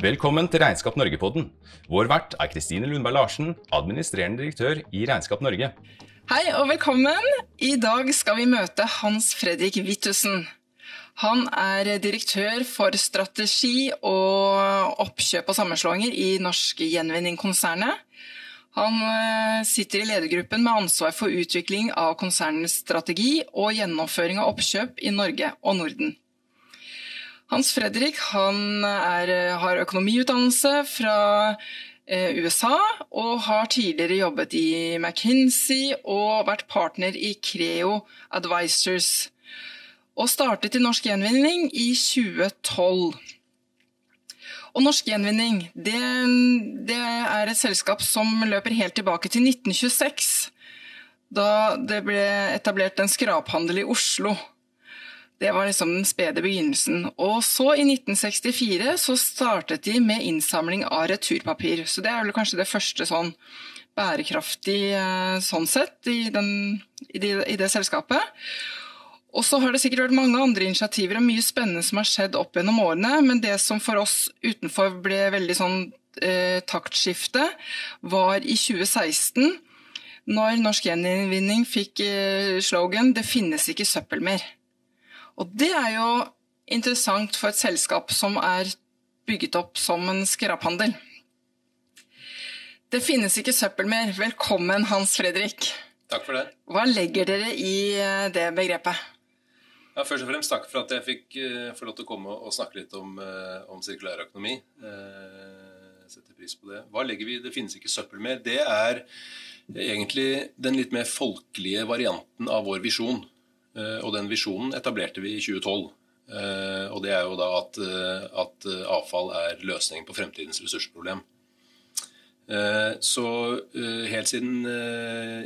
Velkommen til Regnskap Norge-podden. Vår vert er Kristine Lundberg Larsen, administrerende direktør i Regnskap Norge. Hei og velkommen. I dag skal vi møte Hans Fredrik Wittussen. Han er direktør for strategi og oppkjøp og sammenslåinger i Norsk Gjenvinning-konsernet. Han eh, sitter i ledergruppen med ansvar for utvikling av konsernens strategi og gjennomføring av oppkjøp i Norge og Norden. Hans Fredrik han er, har økonomiutdannelse fra eh, USA og har tidligere jobbet i McKinsey og vært partner i Creo Advisors. Og startet i Norsk Gjenvinning i 2012. Og Norsk Gjenvinning det, det er et selskap som løper helt tilbake til 1926. Da det ble etablert en skraphandel i Oslo. Det var liksom den spede begynnelsen. Og så, i 1964, så startet de med innsamling av returpapir. Så det er vel kanskje det første sånn bærekraftig sånn sett i, den, i, det, i det selskapet. Og så har det sikkert vært mange andre initiativer og mye spennende som har skjedd opp gjennom årene, men det som for oss utenfor ble veldig sånn eh, taktskifte, var i 2016, når Norsk Gjenvinning fikk eh, slogan 'Det finnes ikke søppel mer'. Og det er jo interessant for et selskap som er bygget opp som en skraphandel. Det finnes ikke søppel mer. Velkommen, Hans Fredrik. Takk for det. Hva legger dere i eh, det begrepet? Ja, først og fremst takk for at jeg fikk uh, få lov til å komme og snakke litt om, uh, om sirkulærøkonomi. Uh, setter pris på det. Hva legger vi i 'det finnes ikke søppel mer'? Det er egentlig den litt mer folkelige varianten av vår visjon. Uh, og den visjonen etablerte vi i 2012. og det er jo da at, at avfall er løsningen på fremtidens ressursproblem. Så helt siden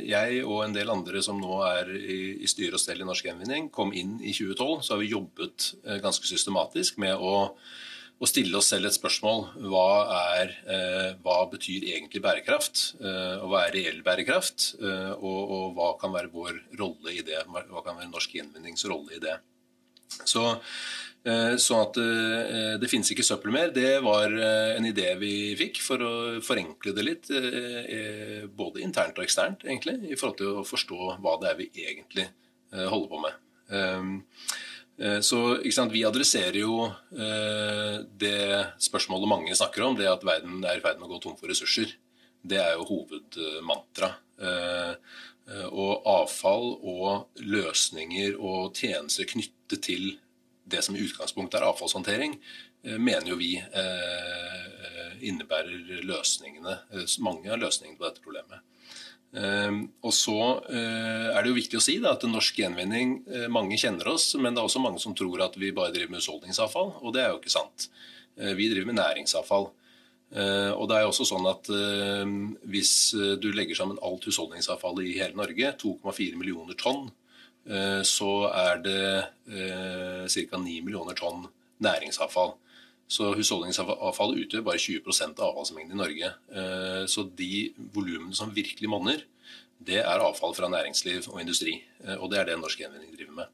jeg og en del andre som nå er i styre og stell i Norsk Gjenvinning, kom inn i 2012, så har vi jobbet ganske systematisk med å, å stille oss selv et spørsmål. Hva, er, hva betyr egentlig bærekraft? Og hva er reell bærekraft? Og, og hva kan være vår rolle i det? Hva kan være Norsk Gjenvinnings rolle i det? Så Sånn at det finnes ikke søppel mer, det var en idé vi fikk for å forenkle det litt. Både internt og eksternt, egentlig, i forhold til å forstå hva det er vi egentlig holder på med. Så sant, Vi adresserer jo det spørsmålet mange snakker om, det at verden er i ferd med å gå tom for ressurser. Det er jo hovedmantra. Og avfall og løsninger og tjenester knyttet til det som i utgangspunktet er avfallshåndtering, mener jo vi innebærer løsningene, mange av løsningene på dette problemet. Og så er det jo viktig å si da, at Norsk Gjenvinning Mange kjenner oss, men det er også mange som tror at vi bare driver med husholdningsavfall, og det er jo ikke sant. Vi driver med næringsavfall. Og det er jo også sånn at Hvis du legger sammen alt husholdningsavfall i hele Norge, 2,4 millioner tonn, så er det ca. 9 millioner tonn næringsavfall. Så husholdningsavfall utgjør bare 20% av avfallsmengden i Norge. Så de volumene som virkelig monner, det er avfall fra næringsliv og industri. Og det er det Norsk Gjenvinning driver med.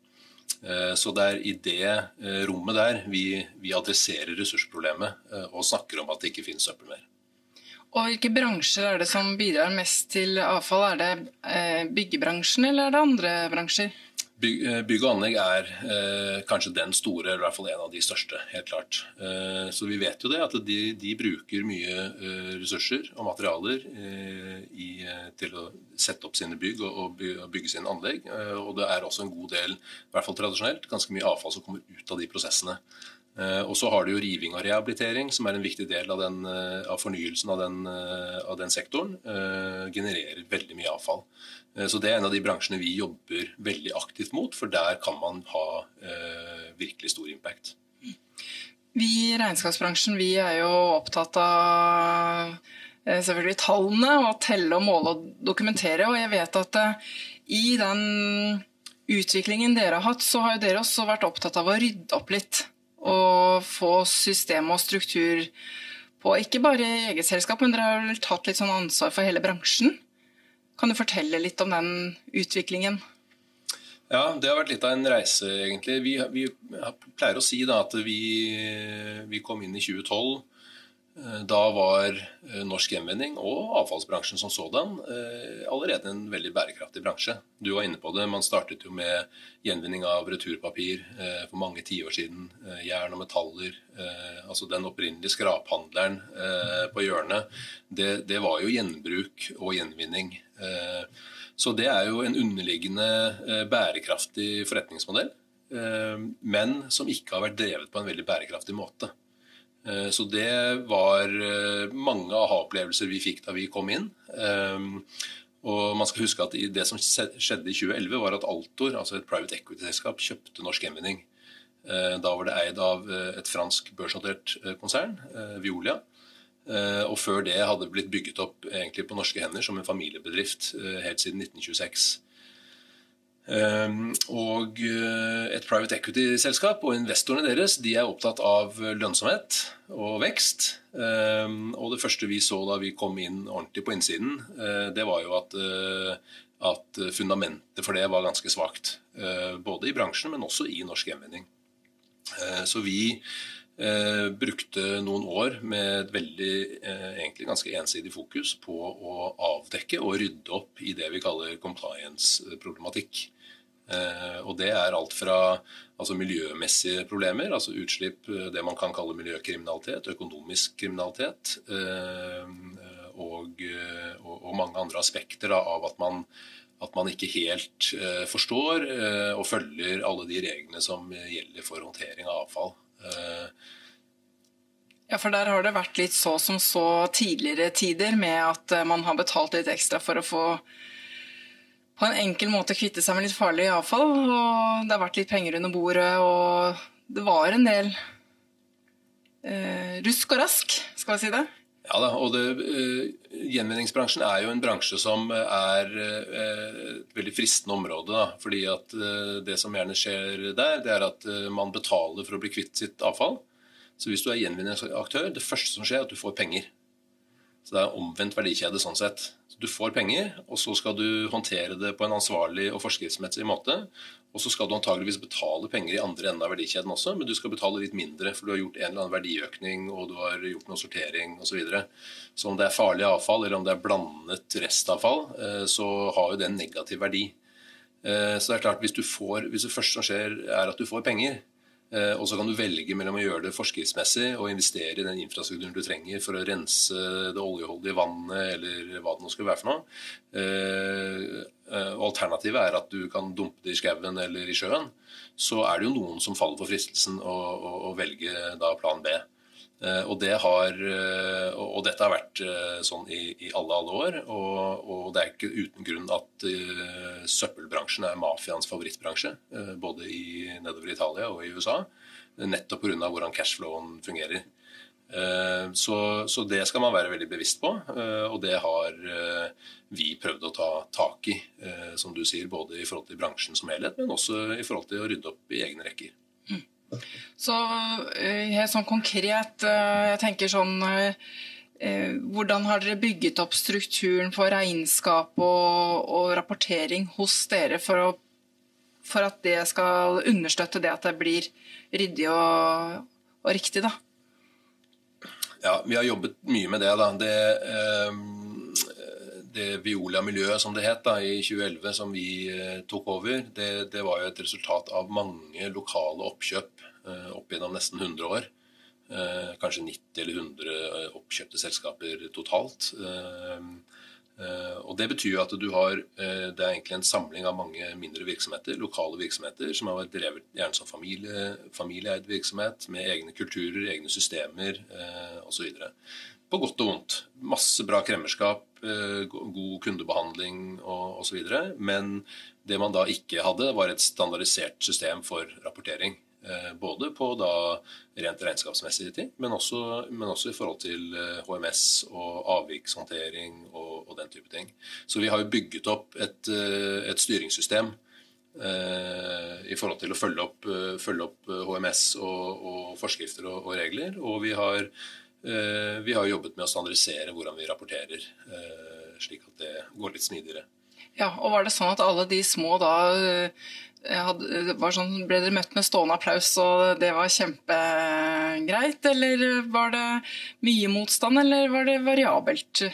Så det er i det rommet der vi, vi adresserer ressursproblemet og snakker om at det ikke finnes søppel mer. Og Hvilke bransjer er det som bidrar mest til avfall? Er det byggebransjen eller er det andre bransjer? Bygg og anlegg er eh, kanskje den store, eller i hvert fall en av de største. helt klart. Eh, så vi vet jo det, at de, de bruker mye eh, ressurser og materialer i, til å sette opp sine bygg og, og bygge sine anlegg. og det er også en god del, i hvert fall tradisjonelt, ganske mye avfall som kommer ut av de prosessene. Og så har du jo riving og rehabilitering, som er en viktig del av, den, av fornyelsen av den, av den sektoren. Genererer veldig mye avfall. Så det er en av de bransjene vi jobber veldig aktivt mot, for der kan man ha eh, virkelig stor impact. Vi i regnskapsbransjen vi er jo opptatt av selvfølgelig tallene, og telle og måle og dokumentere. Og jeg vet at i den utviklingen dere har hatt, så har dere også vært opptatt av å rydde opp litt. Og få system og struktur på ikke bare eget selskap, men dere har vel tatt litt sånn ansvar for hele bransjen? Kan du fortelle litt om den utviklingen? Ja, det har vært litt av en reise, egentlig. Vi, vi pleier å si da, at vi, vi, kom inn i 2012 Eh, da var eh, norsk gjenvinning og avfallsbransjen som sådan eh, allerede en veldig bærekraftig bransje. Du var inne på det, man startet jo med gjenvinning av returpapir for mange tiår siden. Jern og metaller. Altså den opprinnelige skraphandleren på hjørnet. Det, det var jo gjenbruk og gjenvinning. Så det er jo en underliggende bærekraftig forretningsmodell. Men som ikke har vært drevet på en veldig bærekraftig måte. Eh, så det var eh, mange aha-opplevelser vi fikk da vi kom inn. Ehm, og man skal huske at Det som skjedde i 2011, var at Altor, altså et private equity-selskap, kjøpte Norsk Gjenvinning. Eh, da var det eid av et fransk børsnotert konsern, Violia. Og før det hadde det blitt bygget opp på norske hender som en familiebedrift helt siden 1926. Ehm, og eh, et private equity-selskap og investorene deres de er opptatt av lønnsomhet og vekst. Ehm, og det første vi så da vi kom inn ordentlig på innsiden, eh, det var jo at, eh, at fundamentet for det var ganske svakt. Både i bransjen, men også i norsk gjenvinning. Så vi Eh, brukte noen år med et veldig, eh, egentlig ganske ensidig fokus på å avdekke og rydde opp i det vi kaller compliance-problematikk. Eh, og det er alt fra altså miljømessige problemer, altså utslipp, eh, det man kan kalle miljøkriminalitet, økonomisk kriminalitet, eh, og, eh, og, og, mange andre aspekter da, av at man, at man ikke helt forstår og følger alle de reglene som gjelder for håndtering av avfall. Ja, for der har det vært litt så som så tidligere tider, med at eh, man har betalt litt ekstra for å få på en enkel måte kvitte seg med litt farlig avfall. Og det har vært litt penger under bordet, og det var en del eh, rusk og rask, skal vi si det. Ja da, og det, uh, Gjenvinningsbransjen er jo en bransje som er uh, et veldig fristende område. Da, fordi at uh, Det som gjerne skjer der, det er at man betaler for å bli kvitt sitt avfall. Så hvis du er gjenvinningsaktør, det første som skjer, er at du får penger. Så det er omvendt verdikjede sånn sett. Du får penger, og så skal du håndtere det på en ansvarlig og forskriftsmessig måte. Og så skal du antageligvis betale penger i andre enden av verdikjeden også, men du skal betale litt mindre, for du har gjort en eller annen verdiøkning og du har gjort noe sortering osv. Så, videre. så om det er farlig avfall eller om det er blandet restavfall, eh, så har jo det en negativ verdi. Eh, så det er klart, hvis, du får, hvis det første som skjer er at du får penger, og så kan du velge mellom å gjøre det forskriftsmessig og investere i den infrastrukturen du trenger for å rense det oljeholdige vannet eller hva det nå skal være for noe. Eh, eh, alternativet er at du kan dumpe det i skauen eller i sjøen. Så er det jo noen som faller for fristelsen å, å, å velge da plan B. Eh, og, det har, eh, og, dette har vært eh, sånn i, i alle, alle år. Og, og, det er ikke uten grunn at uh, søppelbransjen er mafiaens favorittbransje. Uh, både i, nedover i Italia og i USA. Nettopp pga. hvordan cashflowen fungerer. Uh, så, så, det skal man være veldig bevisst på, og det har vi prøvd å ta tak i, som du sier, både i forhold til bransjen som helhet, men også i forhold til å rydde opp i egne rekker. Mm. Så eh, helt sånn konkret, eh, jeg tenker sånn eh, hvordan har dere bygget opp strukturen for regnskap og, og rapportering hos dere for, å, for, at det skal understøtte det at det blir ryddig og, og riktig? da? Ja, vi har jobbet mye med det. da. Det, det Viola-miljøet som det het da, i 2011, som vi tok over, det, det var jo et resultat av mange lokale oppkjøp Eh, opp gjennom nesten 100 år. Eh, kanskje 90 eller 100 eh, oppkjøpte selskaper totalt. Og Det betyr jo at du har Det er egentlig en samling av mange mindre virksomheter, lokale virksomheter, som har vært drevet gjerne som familie, familieeid virksomhet, med egne kulturer, egne systemer osv. På godt og vondt. Masse bra kremmerskap, god kundebehandling osv. Men det man da ikke hadde, var et standardisert system for rapportering. Eh, både på da rent regnskapsmessige ting, men også, men også, i forhold til HMS eh, og avvikshåndtering og, og, den type ting. Så vi har jo bygget opp et, eh, et styringssystem eh, i forhold til å følge opp, følge opp HMS og, og forskrifter og, og, regler. Og vi har, eh, vi har, jobbet med å standardisere hvordan vi rapporterer, eh, slik at det går litt smidigere. Ja, og Var det sånn at alle de små da hadde, sånn, ble dere møtt med stående applaus, og det var kjempegreit? eller var det mye motstand, eller var det variabelt?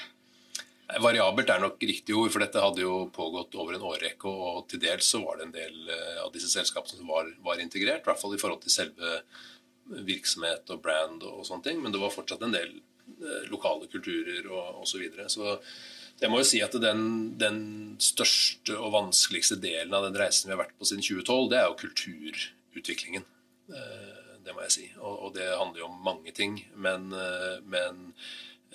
Variabelt er nok riktig ord, for dette hadde jo pågått over en årrekke. Og til dels så var det en del eh, av disse selskapene som var, var integrert, i hvert fall i forhold til selve virksomhet og brand og, sånne ting. Men det var fortsatt en del eh, lokale kulturer og osv. Så, videre. så jeg må jo si at den, den, største og vanskeligste delen av den reisen vi har vært på siden 2012, det er jo kulturutviklingen. Eh, det må jeg si. Og, og det handler jo om mange ting. Men, men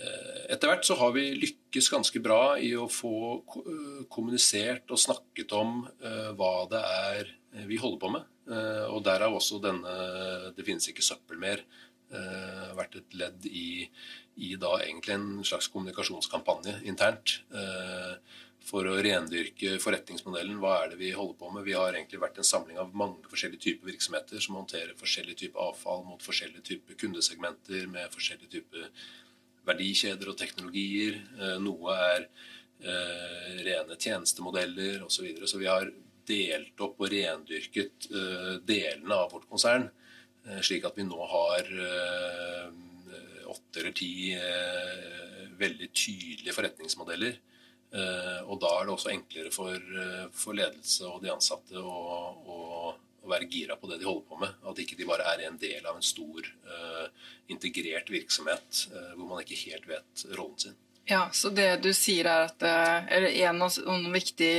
Eh, etter hvert så har vi lykkes ganske bra i å få kommunisert og snakket om hva det er vi holder på med. Og derav også denne 'Det finnes ikke søppel mer' vært et ledd i, i da egentlig en slags kommunikasjonskampanje internt. For å rendyrke forretningsmodellen. Hva er det vi holder på med? Vi har egentlig vært en samling av mange forskjellige typer virksomheter som håndterer forskjellige typer avfall mot forskjellige typer kundesegmenter med forskjellige typer verdikjeder og teknologier. Eh, noe er eh, rene tjenestemodeller osv. Så, videre. så vi har delt opp og rendyrket eh, delene av vårt konsern, slik at vi nå har åtte eller ti veldig tydelige forretningsmodeller. Og da er det også enklere for, ledelse og de ansatte å, være gira på det de holder på med. At ikke de bare er en del av en stor integrert virksomhet hvor man ikke helt vet rollen sin. Ja, Så det du sier er at eller en av noen viktig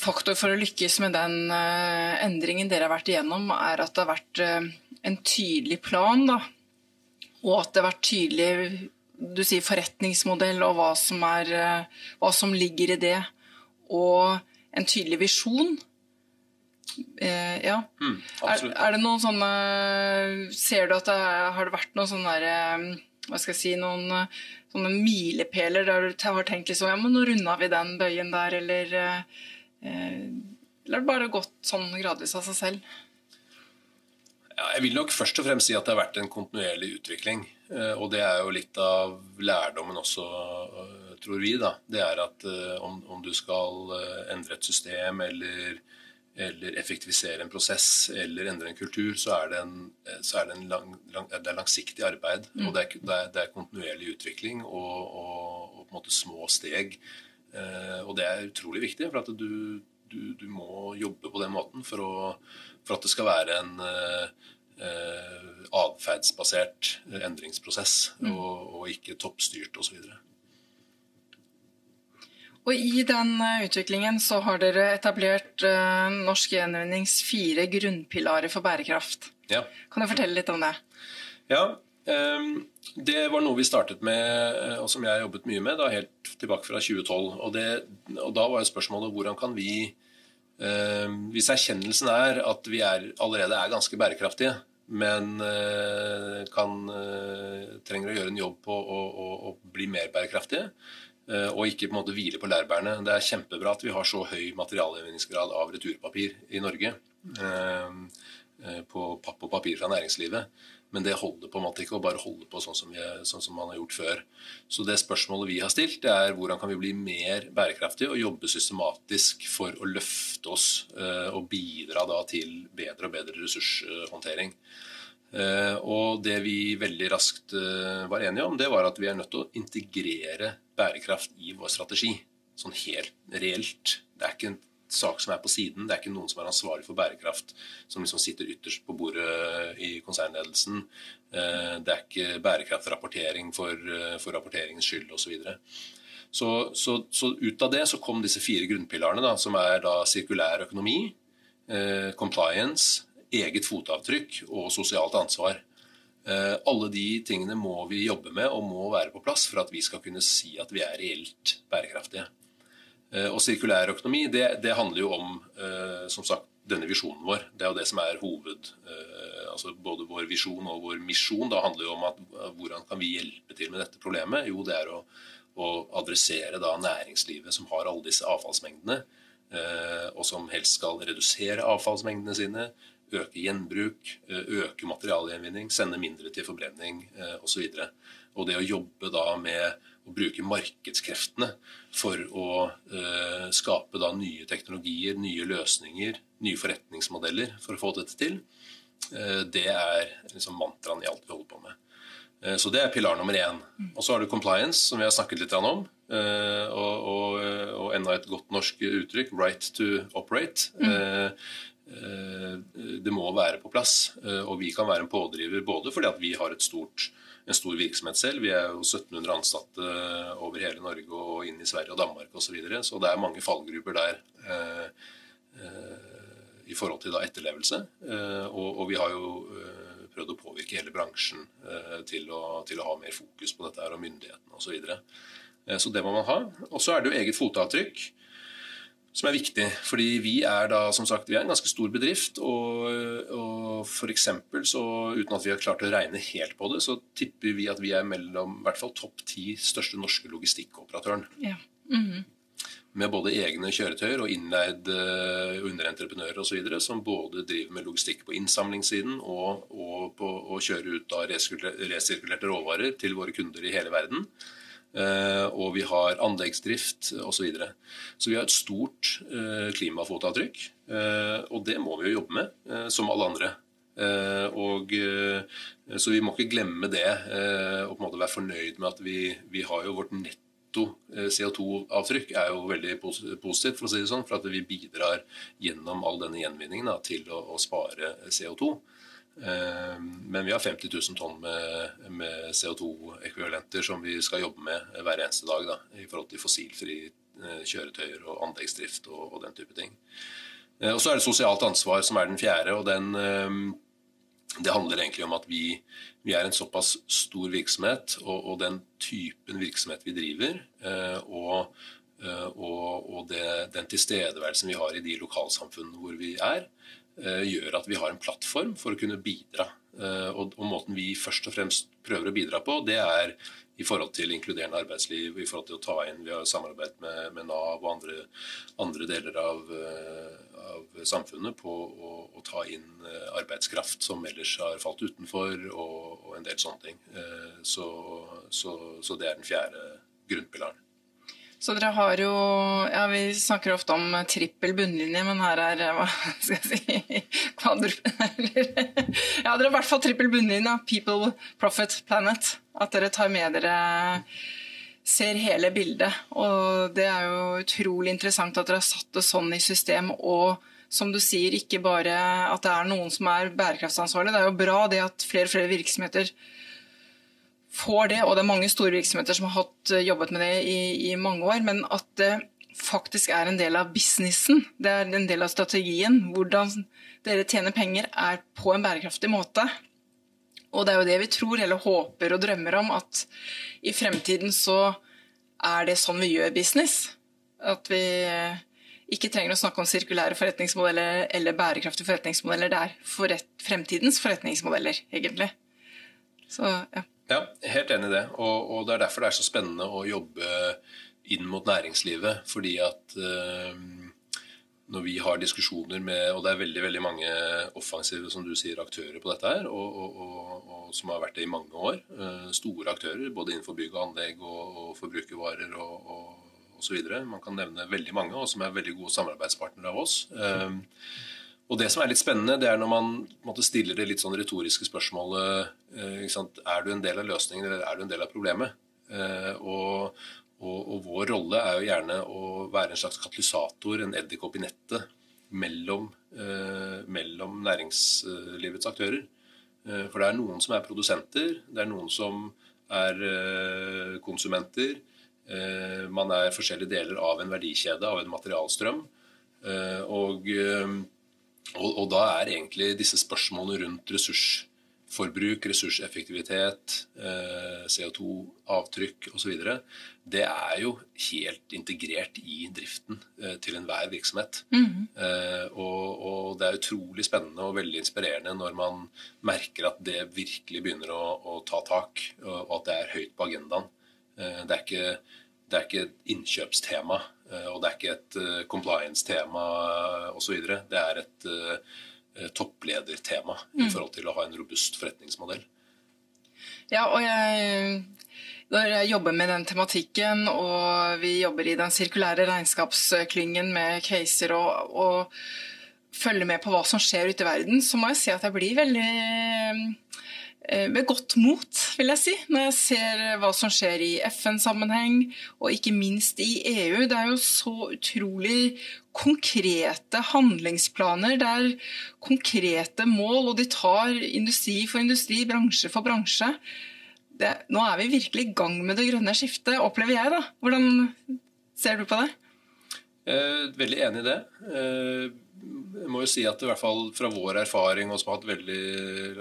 faktor for å lykkes med den endringen dere har vært igjennom, er at det har vært en tydelig plan, da. Og at det har vært tydelig du sier forretningsmodell og hva som, er, hva som ligger i det. Og en tydelig visjon Eh, ja. Mm, er, er, det noen sånne Ser du at det har det vært noen sånne der, eh, hva skal jeg si, noen eh, sånne milepæler der du har tenkt liksom ja, men nå runda vi den bøyen der, eller eh, Eller har det bare gått sånn gradvis av seg selv? Ja, jeg vil nok først og fremst si at det har vært en kontinuerlig utvikling. Og det er jo litt av lærdommen også, tror vi. da. Det er at om, om du skal endre et system eller eller effektivisere en prosess eller endre en kultur, så er det, en, så er det, en lang, lang, det er langsiktig arbeid. Mm. og det er, det, er, det er, kontinuerlig utvikling og, og, og, på en måte små steg. Eh, og det er utrolig viktig, for at du, du, du må jobbe på den måten for, å, for at det skal være en eh, atferdsbasert endringsprosess, mm. og, og ikke toppstyrt osv. Og I den eh, utviklingen så har dere etablert uh, Norsk Gjenvinnings fire grunnpilarer for bærekraft. Ja. Kan du fortelle litt om det? Ja, det var noe vi startet med, eh, og som jeg jobbet mye med, da, helt tilbake fra 2012. Og, det, og da var jo spørsmålet hvordan kan vi um, Hvis erkjennelsen er at vi er, allerede er ganske bærekraftige, men uh, kan, uh, trenger å gjøre en jobb på å, å, å bli mer bærekraftige, Eh, og ikke på en måte hvile på lærbærene. Det er kjempebra at vi har så høy materialgjenvinningsgrad av returpapir i Norge. Eh, eh, på papp og papir fra næringslivet. Men det holder på en måte ikke å bare holde på sånn som, vi, sånn som, man har gjort før. Så det spørsmålet vi har stilt, det er hvordan kan vi bli mer bærekraftige og jobbe systematisk for å løfte oss og bidra da til bedre og bedre ressurshåndtering. Og det vi veldig raskt var enige om, det var at vi er nødt til å integrere bærekraft i vår strategi. Sånn helt reelt. Det er ikke en sak som er på siden. Det er ikke noen som er ansvarlig for bærekraft, som liksom sitter ytterst på bordet i konsernledelsen. Eh, det er ikke bærekraftrapportering for, eh, for rapporteringens skyld osv. Så, så, så, så ut av det så kom disse fire grunnpilarene, da, som er da sirkulær økonomi, eh, compliance, eget fotavtrykk og sosialt ansvar. Eh, alle de tingene må vi jobbe med og må være på plass for at vi skal kunne si at vi er reelt bærekraftige. Eh, og sirkulær økonomi det, det handler jo om eh, som sagt, denne visjonen vår. Det er jo det som er hoved altså Både vår visjon og vår misjon da handler jo om at hvordan kan vi hjelpe til med dette problemet? Jo, det er å, å adressere da næringslivet som har alle disse avfallsmengdene, og som helst skal redusere avfallsmengdene sine øke gjenbruk, eh, øke materialgjenvinning, sende mindre til forbrenning osv. Og, så og det å jobbe da med å bruke markedskreftene for å eh, skape da nye teknologier, nye løsninger, nye forretningsmodeller for å få dette til, Det er liksom mantraen i alt vi holder på med. Så det er pilar nummer én. Og så har du compliance, som vi har snakket litt om. Og, og, og enda et godt norsk uttrykk, right to operate. Mm. Det må være på plass. Og vi kan være en pådriver både fordi at vi har et stort, en stor virksomhet selv. Vi er jo 1700 ansatte over hele Norge og inn i Sverige og Danmark osv. Så, videre. så det er mange fallgrupper der i forhold til da etterlevelse. Og, og vi har jo prøvd å påvirke hele bransjen eh, til å, til å ha mer fokus på dette her, og myndighetene osv. Så, videre. Eh, så det må man ha. Og så er det jo eget fotavtrykk som er viktig. Fordi vi er da, som sagt, vi er en ganske stor bedrift. Og, og eksempel, så uten at vi har klart å regne helt på det, så tipper vi at vi er mellom i hvert fall topp ti største norske logistikkoperatøren. Ja. Mm -hmm med både egne kjøretøyer og innleide uh, underentreprenører osv. som både driver med logistikk på innsamlingssiden og, og på å kjøre ut av resirkulerte råvarer til våre kunder i hele verden. Uh, og vi har anleggsdrift osv. Så, videre. så vi har et stort uh, klimafotavtrykk, uh, og det må vi jo jobbe med, som alle andre. og, så vi må ikke glemme det og på en måte være fornøyd med at vi, vi har jo vårt nett netto eh, CO2-avtrykk er jo veldig positivt, for å si det sånn, for at vi bidrar gjennom all denne gjenvinningen da, til å, å, spare CO2. Eh, men vi har 50 000 tonn med, med CO2-ekvivalenter som vi skal jobbe med hver eneste dag da, i forhold til fossilfri eh, kjøretøyer og anleggsdrift og, og den type ting. Og så er det sosialt ansvar som er den fjerde. og den det handler egentlig om at vi, vi er en såpass stor virksomhet, og, og den typen virksomhet vi driver, eh, og, eh, og, det, den tilstedeværelsen vi har i de lokalsamfunnene hvor vi er, eh, gjør at vi har en plattform for å kunne bidra. Og, og måten vi først og fremst prøver å bidra på, det er i forhold til inkluderende arbeidsliv, i forhold til å ta inn Vi har samarbeidet med, med Nav og andre, andre deler av, av, samfunnet på å, å, ta inn eh, arbeidskraft som ellers har falt utenfor, og, og en del sånne ting. Eh, så, så, så det er den fjerde grunnpilaren. Så dere har jo Ja, vi snakker ofte om trippel bunnlinje, men her er hva skal jeg si Ja, dere har i hvert fall trippel bunnlinje. People, profit, planet. At dere tar med dere ser hele bildet. Og det er jo utrolig interessant at dere har satt det sånn i system. Og som du sier, ikke bare at det er noen som er bærekraftsansvarlig. Det er jo bra det at flere og flere virksomheter får det, og det er mange store virksomheter som har hatt, eh, jobbet med det i, i mange år. Men at det faktisk er en del av businessen. Det er en del av strategien. Hvordan dere tjener penger, er på en bærekraftig måte. Og det er jo det vi tror, eller håper og drømmer om, at i fremtiden så er det sånn vi gjør business. At vi eh, ikke trenger å snakke om sirkulære forretningsmodeller eller bærekraftige forretningsmodeller. Det er forret fremtidens forretningsmodeller, egentlig. Så, ja. Ja, helt enig i det. Og, og, det er derfor det er så spennende å jobbe inn mot næringslivet. Fordi at uh, når vi har diskusjoner med Og det er veldig veldig mange offensive som du sier, aktører på dette her, og, og, og, som har vært det i mange år. Uh, store aktører både innenfor bygg og anlegg og, forbrukervarer og, og osv. Man kan nevne veldig mange, og som er veldig gode samarbeidspartnere av oss. Og det som er litt spennende, det er når man måtte stiller det litt sånn retoriske spørsmålet uh, Er du en del av løsningen, eller er du en del av problemet? og og, og, vår rolle er jo gjerne å være en slags katalysator, en edderkopp i nettet, mellom, eh, mellom, næringslivets aktører. Eh, for det er noen som er produsenter, det er noen som er eh, konsumenter. Eh, man er forskjellige deler av en verdikjede, av en materialstrøm. Eh, og, eh, og, og da er egentlig disse spørsmålene rundt ressursforbruk, ressurseffektivitet, eh, CO2-avtrykk osv. Det er jo helt integrert i driften eh, til enhver virksomhet. Mm. Og, og, det er utrolig spennende og veldig inspirerende når man merker at det virkelig begynner å, å ta tak, og at det er høyt på agendaen. Det er ikke, det er ikke et innkjøpstema, og det er ikke et compliance-tema osv. Det er et Eh, toppledertema mm. i forhold til å ha en robust forretningsmodell. Ja, og jeg, når jeg jobber med den tematikken, og vi jobber i den sirkulære regnskapsklyngen med caser og, og følger med på hva som skjer ute i verden, så må jeg si at jeg blir veldig eh, ved godt mot, vil jeg si, når jeg ser hva som skjer i FN-sammenheng, og ikke minst i EU. Det er jo så utrolig konkrete handlingsplaner. Det er konkrete mål, og de tar industri for industri, bransje for bransje. Det, nå er vi virkelig i gang med det grønne skiftet, opplever jeg. da. Hvordan ser du på det? Eh, veldig enig i det. Eh, jeg må jo si at i hvert fall fra vår erfaring, og som har hatt veldig,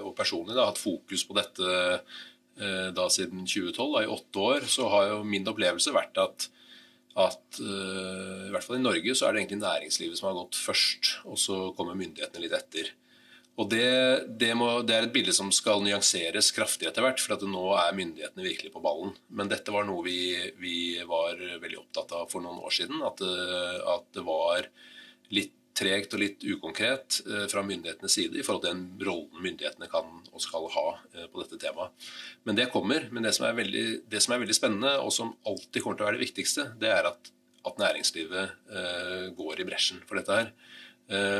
og personlig da, hatt fokus på dette eh, da siden 2012, da, i åtte år, så har jo min opplevelse vært at, at uh, i hvert fall i Norge så er det egentlig næringslivet som har gått først, og så kommer myndighetene litt etter. Og det, det, må, det, er et bilde som skal nyanseres kraftig etter hvert, for at nå er myndighetene virkelig på ballen. Men dette var noe vi, vi var veldig opptatt av for noen år siden. At, at det var litt tregt og litt ukonkret eh, fra myndighetenes side i forhold til den rollen myndighetene kan og skal ha eh, på dette temaet. Men det kommer. Men det som er veldig, det som er veldig spennende, og som alltid kommer til å være det viktigste, det er at, at næringslivet uh, går i bresjen for dette her.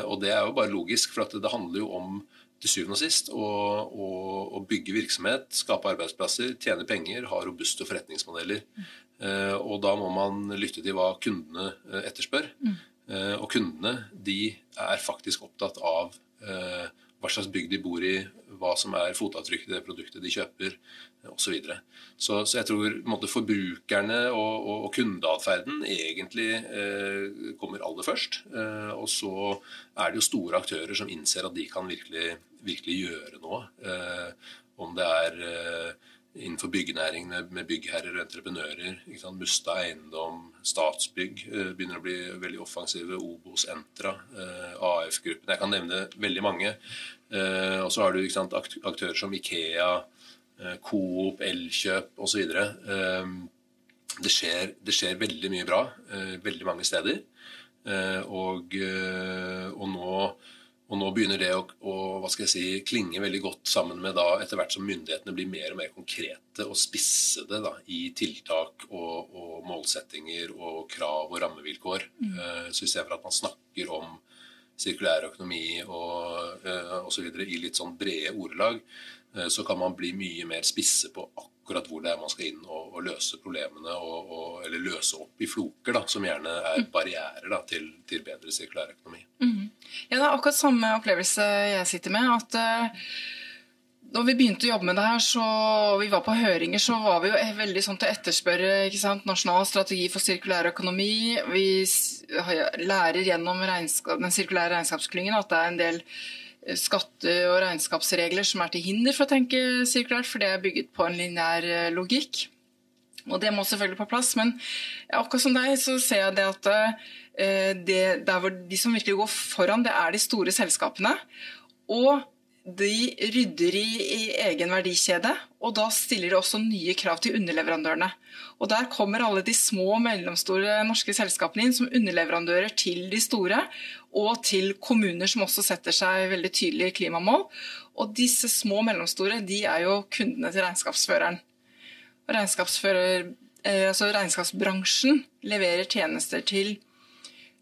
Og det er jo bare logisk, for det handler jo om til syvende og sist å, å, å, bygge virksomhet, skape arbeidsplasser, tjene penger, ha robuste forretningsmodeller. Uh, og da må man lytte til hva kundene etterspør. Mm. Eh, kundene de er faktisk opptatt av eh, hva slags bygg de bor i, hva som er fotavtrykket i det produktet de kjøper osv. Så, videre. så Så jeg tror måte, forbrukerne og, og, og kundeatferden egentlig eh, kommer aller først. Eh, og så er det jo store aktører som innser at de kan virkelig, virkelig gjøre noe. Eh, om det er eh, innenfor byggenæringen med, byggherrer og entreprenører. Musta eiendom, Statsbygg eh, begynner å bli veldig offensive. Obos, Entra, eh, AF-gruppen. Jeg kan nevne veldig mange. Eh, og så har du sant, aktører som Ikea, Coop, Elkjøp osv. Det, skjer, det skjer veldig mye bra veldig mange steder. Og, og nå og nå begynner det å, å, hva skal jeg si, klinge veldig godt sammen med da, etter hvert som myndighetene blir mer og mer konkrete og spissede da, i tiltak og, og, målsettinger og krav og rammevilkår. Mm. Uh, så istedenfor at man snakker om sirkulær økonomi og uh, osv. i litt sånn brede ordelag, uh, så kan man bli mye mer spisse på akkurat hvor det er man skal inn og, og løse problemene, og, eller løse opp i floker, da, som gjerne er mm. barrierer da, til, til bedre sirkulær økonomi. Mm. Ja, Det er akkurat samme opplevelse jeg sitter med. at uh, da vi begynte å jobbe med det her, så vi var på høringer, så var vi jo veldig sånn til å etterspørre ikke sant? nasjonal strategi for sirkulær økonomi. Vi lærer gjennom den sirkulære regnskapsklyngen at det er en del eh, skatte- og regnskapsregler som er til hinder for å tenke sirkulært, for det er bygget på en lineær eh, logikk. Og det må selvfølgelig på plass. Men akkurat som deg så ser jeg det at det, det, der de som virkelig går foran, det er de store selskapene. Og de rydder i, i, egen verdikjede, og da stiller de også nye krav til underleverandørene. Og Der kommer alle de små og mellomstore norske selskapene inn som underleverandører til de store, og til kommuner som også setter seg veldig tydelige klimamål. Og disse små og mellomstore de er jo kundene til regnskapsføreren. Regnskapsfører, eh, altså regnskapsbransjen leverer tjenester til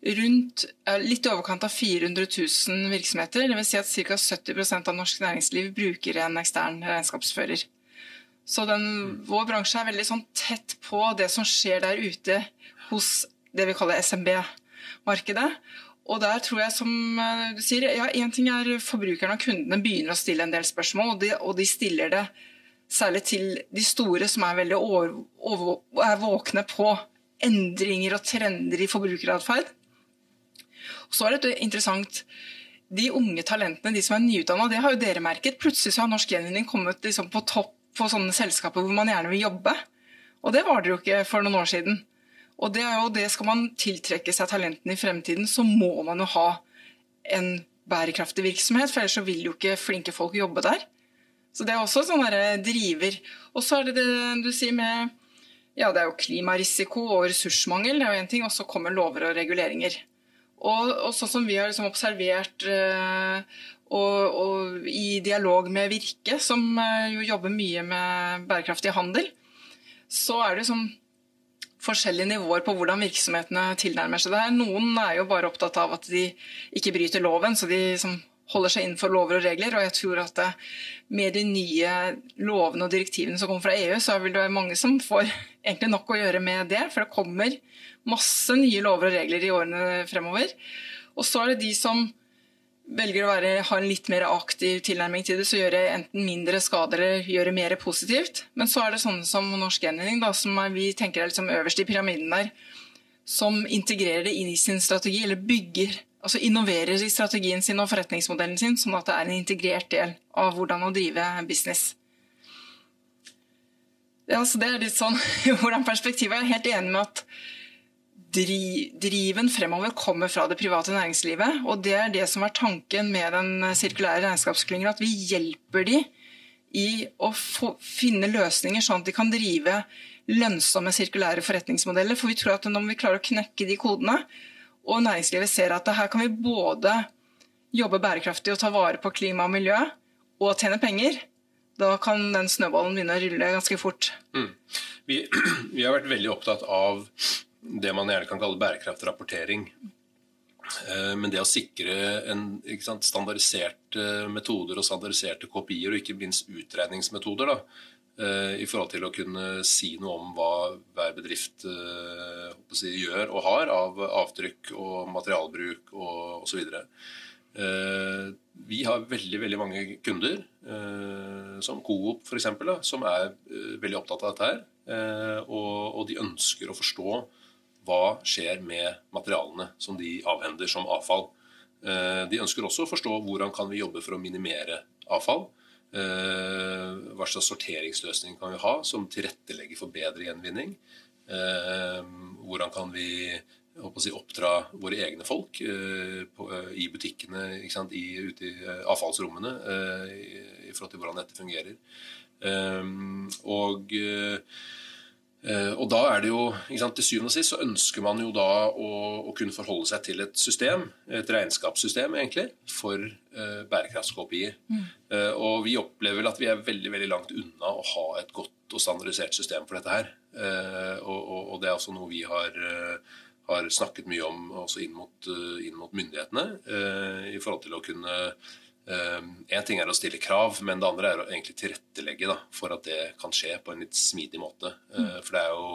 rundt litt i overkant av 400 000 virksomheter. Dvs. Si at ca. 70% av norsk næringsliv bruker en ekstern regnskapsfører. Så den, vår bransje er veldig sånn tett på det som skjer der ute hos det vi kaller SMB-markedet. Og der tror jeg, som eh, du sier, ja, én ting er forbrukerne og kundene begynner å stille en del spørsmål, og de, og de stiller det særlig til de store som er veldig over, over, er våkne på endringer og trender i forbrukeratferd. Så er det interessant de unge talentene, de som er nyutdanna, det har jo dere merket. Plutselig så har Norsk Gjenvinning kommet liksom på topp på sånne selskaper hvor man gjerne vil jobbe. Og det var det jo ikke for noen år siden. Og det, er jo, det skal man tiltrekke seg talentene i fremtiden, så må man jo ha en bærekraftig virksomhet, for ellers så vil jo ikke flinke folk jobbe der. Så det er også sånn driver. Og så er det det du sier med Ja, det er jo klimarisiko og ressursmangel, det er jo én ting, og så kommer lover og reguleringer. Og, og sånn som vi har liksom observert eh, og, og, i dialog med Virke, som eh, jo jobber mye med bærekraftig handel, så er det liksom forskjellige nivåer på hvordan virksomhetene tilnærmer seg det her. Noen er jo bare opptatt av at de ikke bryter loven, så de som holder seg innenfor lover og regler. Og jeg tror at med de nye lovene og direktivene som kommer fra EU, så vil det være mange som får egentlig nok å gjøre med det. For det kommer masse nye lover og regler i årene fremover. Og så er det de som velger å være, ha en litt mer aktiv tilnærming til det, så gjør det enten mindre skade eller gjør det mer positivt. Men så er det sånne som Norsk Gjenvinning, som er, vi tenker er liksom øverst i pyramiden der, som integrerer det inn i sin strategi, eller bygger, altså innoverer i strategien sin og forretningsmodellen sin, sånn at det er en integrert del av hvordan å drive business. Ja, så Det er litt sånn hvordan perspektivet er. Jeg er helt enig med at driven fremover kommer fra det private næringslivet. Og det er det som er tanken med den sirkulære regnskapsklyngen, at vi hjelper de i å få, finne løsninger sånn at de kan drive lønnsomme sirkulære forretningsmodeller. For vi tror at når vi klarer å knekke de kodene, og næringslivet ser at her kan vi både jobbe bærekraftig og ta vare på klima og miljø, og tjene penger, da kan den snøballen begynne å rulle ganske fort. Mm. Vi, vi har vært veldig opptatt av det man gjerne kan kalle bærekraftrapportering. Eh, men det å sikre en sant, standardiserte metoder og standardiserte kopier, og ikke minst utredningsmetoder, da, eh, i forhold til å kunne si noe om hva hver bedrift eh, si, gjør og har av avtrykk og materialbruk og osv. Vi har veldig veldig mange kunder, som Coop f.eks., som er veldig opptatt av dette. her, Og de ønsker å forstå hva skjer med materialene som de avhender som avfall. Eh, de ønsker også å forstå hvordan kan vi jobbe for å minimere avfall. Eh, hva slags sorteringsløsning kan vi ha som tilrettelegger for bedre gjenvinning? Eh, hvordan kan vi si, oppdra våre egne folk i butikkene, i, ute i avfallsrommene, i forhold til hvordan dette fungerer? Og Eh, og da er det jo, sant, Til syvende og sist så ønsker man jo da å, å, kunne forholde seg til et system, et regnskapssystem egentlig, for uh, bærekraftskopier. Mm. Uh, og vi opplever vel at vi er veldig veldig langt unna å ha et godt og standardisert system for dette her. Uh, og, og, og, det er også noe vi har, har snakket mye om også inn mot, inn mot myndighetene, i forhold til å kunne Én ehm, ting er å stille krav, men det andre er å egentlig tilrettelegge da, for at det kan skje på en litt smidig måte. Mm. For det er jo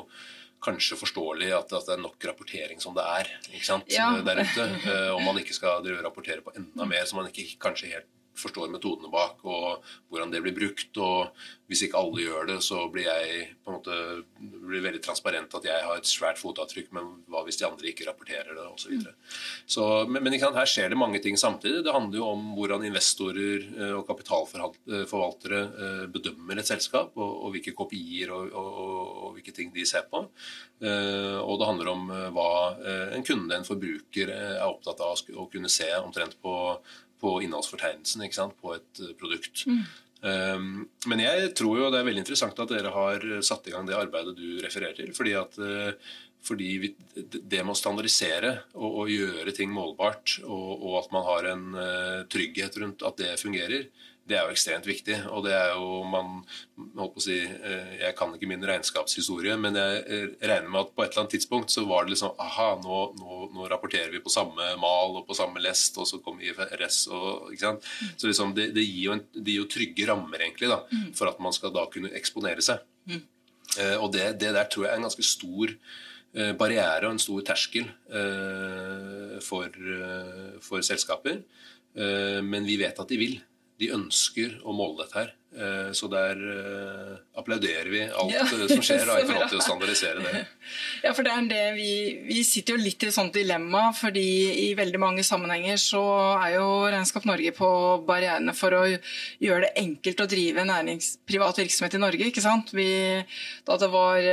kanskje forståelig at, at, det er nok rapportering som det er ikke sant, ja. der ute. Eh, om man ikke skal rapportere på enda mer som man ikke kanskje helt forstår metodene bak og hvordan det blir brukt. og Hvis ikke alle gjør det, så blir jeg på en måte blir veldig transparent at jeg har et svært fotavtrykk, men hva hvis de andre ikke rapporterer det, osv. så Men, men her skjer det mange ting samtidig. Det handler jo om hvordan investorer eh, og kapitalforvaltere eh, bedømmer et selskap, og, og hvilke kopier og, og, og, hvilke ting de ser på. Eh, og det handler om hva en kunde, en forbruker, er opptatt av å kunne se omtrent på på innholdsfortegnelsen ikke sant, på et eh, produkt. Mm. Um, men jeg tror jo det er veldig interessant at dere har satt i gang det arbeidet du refererer til. fordi at uh, fordi vi, det med å standardisere og, og gjøre ting målbart, og, og, at man har en uh, trygghet rundt at det fungerer, det er jo ekstremt viktig. Og det er jo man holdt på å si, eh, Jeg kan ikke min regnskapshistorie, men jeg eh, regner med at på et eller annet tidspunkt så var det liksom Aha, nå, nå, nå rapporterer vi på samme mal og på samme lest, og så kommer IFRS og ikke sant? Så liksom det, det, gir en, det, gir jo trygge rammer, egentlig, da, mm. for at man skal da kunne eksponere seg. Mm. Eh, og det, det, der tror jeg er en ganske stor eh, barriere og en stor terskel eh, for, for selskaper. Men vi vet at de vil de ønsker å måle dette her. Eh, så der uh, applauderer vi alt ja, eh, som skjer da, i forhold til å standardisere det. Ja, for det er det vi, vi sitter jo litt i et sånt dilemma, fordi i veldig mange sammenhenger så er jo Regnskap Norge på barrierene for å gjøre det enkelt å drive nærings, privat virksomhet i Norge. ikke sant? Vi, da det var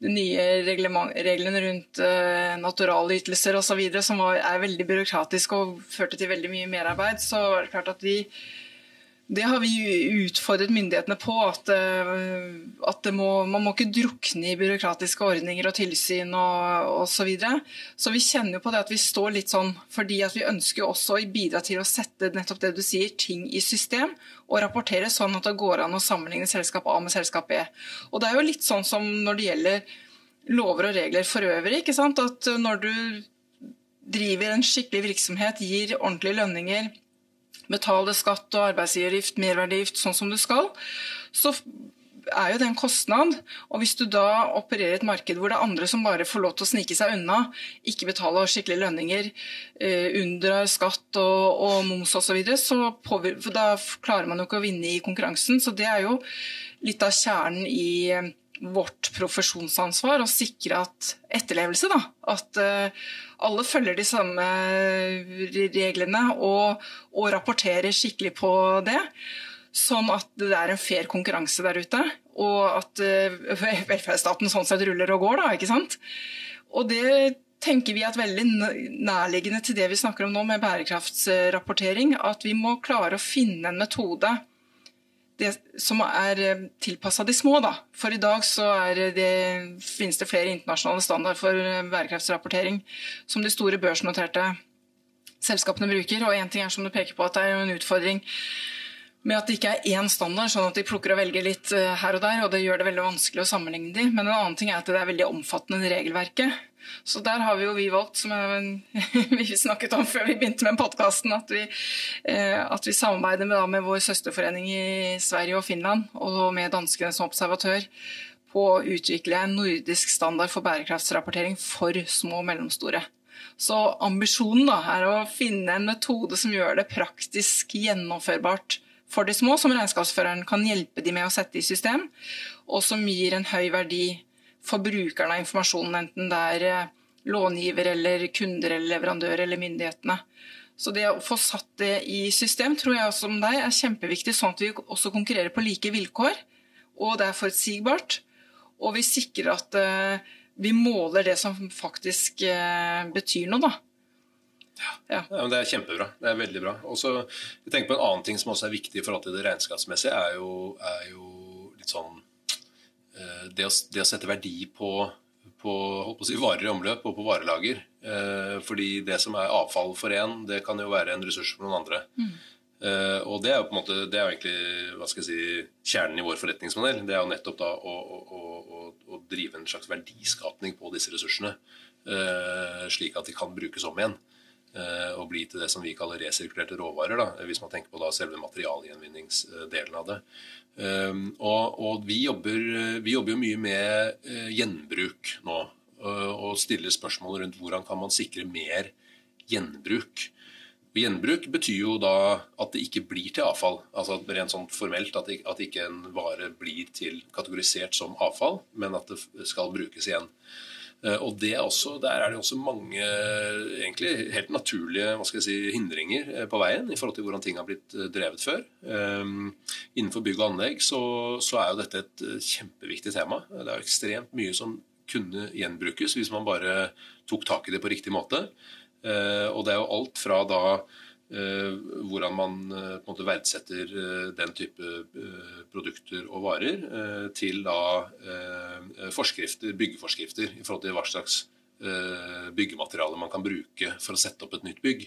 de nye reglene rundt uh, naturalytelser osv. som er veldig byråkratiske og førte til veldig mye merarbeid, så er det klart at vi det har vi utfordret myndighetene på. At, eh, at må, man må ikke drukne i byråkratiske ordninger og tilsyn og osv. Så, videre. så vi kjenner jo på det at vi står litt sånn fordi at vi ønsker også å bidra til å sette nettopp det du sier, ting i system og rapportere sånn at det går an å sammenligne selskap A med selskap B. Og det er jo litt sånn som når det gjelder lover og regler for øvrig. ikke sant? At når du driver en skikkelig virksomhet, gir ordentlige lønninger, betaler skatt og arbeidsgiveravgift, merverdiavgift sånn som du skal, så er jo det en kostnad. Og hvis du da opererer et marked hvor det er andre som bare får lov til å snike seg unna, ikke betaler skikkelige lønninger, eh, unndrar skatt og, og moms osv., så, videre, så da klarer man jo ikke å vinne i konkurransen. Så det er jo litt av kjernen i eh, vårt profesjonsansvar å sikre at etterlevelse, da. At eh, alle følger de samme reglene og, og rapporterer skikkelig på det. Sånn at det er en fair konkurranse der ute, og at eh, velferdsstaten sånn sett ruller og går. da, ikke sant? Og det tenker vi at veldig nærliggende til det vi snakker om nå med bærekraftsrapportering. At vi må klare å finne en metode det, som er tilpassa de små. Da. For i dag så det, finnes det flere internasjonale standard for bærekraftsrapportering som de store børsnoterte selskapene bruker. Og én ting er som du peker på at det er en utfordring med at det ikke er én standard, sånn at de plukker og velger litt eh, her og der, og det gjør det veldig vanskelig å sammenligne de. Men en annen ting er at det er veldig omfattende regelverket. Så der har vi jo vi valgt, som vi snakket om før vi begynte med podkasten, at, eh, at, vi samarbeider med, med, vår søsterforening i Sverige og Finland og med danskene som observatør på å utvikle en nordisk standard for bærekraftsrapportering for små og mellomstore. Så ambisjonen da, er å finne en metode som gjør det praktisk gjennomførbart for de små, som regnskapsføreren kan hjelpe de med å sette i system, og som gir en høy verdi for brukerne av informasjonen, enten det er eh, långiver eller kunder eller leverandør eller myndighetene. Så det å få satt det i system tror jeg også som deg er kjempeviktig, sånn at vi også konkurrerer på like vilkår, og det er forutsigbart. Og vi sikrer at uh, vi måler det som faktisk uh, betyr noe, da. Ja. ja det er kjempebra. Det er veldig bra. Og så tenker på En annen ting som også er viktig i forhold til det regnskapsmessige, er jo, er jo litt sånn eh, det å, det å, sette verdi på, på, på si, varer i omløp og på varelager. Eh, fordi det som er avfall for én, det kan jo være en ressurs for noen andre. Mm. Eh, og det er jo på en måte, det er jo egentlig hva skal jeg si, kjernen i vår forretningsmodell. Det er jo nettopp da å, å, å, å drive en slags verdiskapning på disse ressursene. slik at de kan brukes om igjen. Eh, og bli til det som vi kaller resirkulerte råvarer, da, hvis man tenker på da selve materialgjenvinningsdelen av det. Um, og, og vi, jobber, vi, jobber, jo mye med gjenbruk nå, og stiller spørsmål rundt hvordan kan man sikre mer gjenbruk. Gjenbruk betyr jo da at det ikke blir til avfall. altså Rent sånn formelt at, at ikke en vare blir til kategorisert som avfall, men at det skal brukes igjen. Eh, og det er også, Der er det også mange egentlig helt naturlige hva skal jeg si, hindringer eh, på veien i forhold til hvordan ting har blitt eh, drevet før. Um, innenfor bygg og anlegg så, så, er jo dette et kjempeviktig tema. Det er jo ekstremt mye som kunne gjenbrukes hvis man bare tok tak i det på riktig måte. Og det er jo alt fra da hvordan man eh, på en måte verdsetter eh, den type produkter og varer, til da forskrifter, byggeforskrifter i forhold til hva slags byggemateriale man kan bruke for å sette opp et nytt bygg.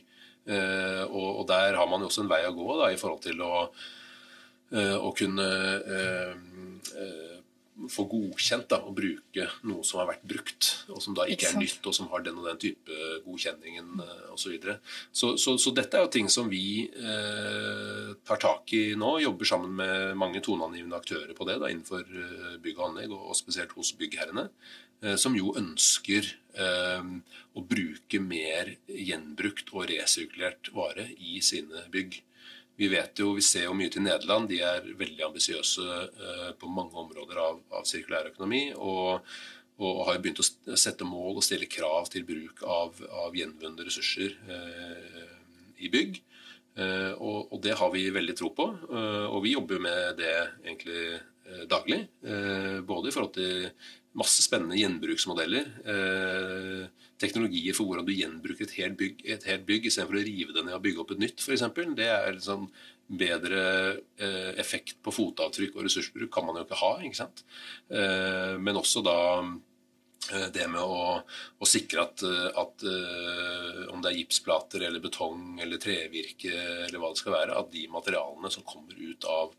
Og der har man jo også en vei å gå da, i forhold til å, å kunne få godkjent da, å bruke noe som har vært brukt, og som da ikke, er nytt, og som har den og den type godkjenningen uh, osv. Så, så, så Så dette er jo ting som vi eh, tar tak i nå. Jobber sammen med mange toneangivende aktører på det da, innenfor uh, bygg og anlegg, og, og spesielt hos byggherrene. eh, som jo ønsker å bruke mer gjenbrukt og resirkulert vare i sine bygg. Vi vet jo, vi ser jo mye til Nederland. De er veldig ambisiøse eh, på mange områder av, av sirkulærøkonomi. Og, og, har begynt å sette mål og stille krav til bruk av, av gjenvunne ressurser eh, i bygg. Eh, og, og, det har vi veldig tro på. Eh, og vi jobber med det egentlig eh, daglig. Eh, både i forhold til masse spennende gjenbruksmodeller. Teknologier for hvordan du gjenbruker et helt bygg, et helt bygg istedenfor å rive det ned og bygge opp et nytt, f.eks. Det er liksom bedre eh, effekt på fotavtrykk og ressursbruk kan man jo ikke ha. ikke sant? Eh, men også da det med å, å sikre at, eh, at uh, om det er gipsplater eller betong eller trevirke eller hva det skal være, at de materialene som kommer ut av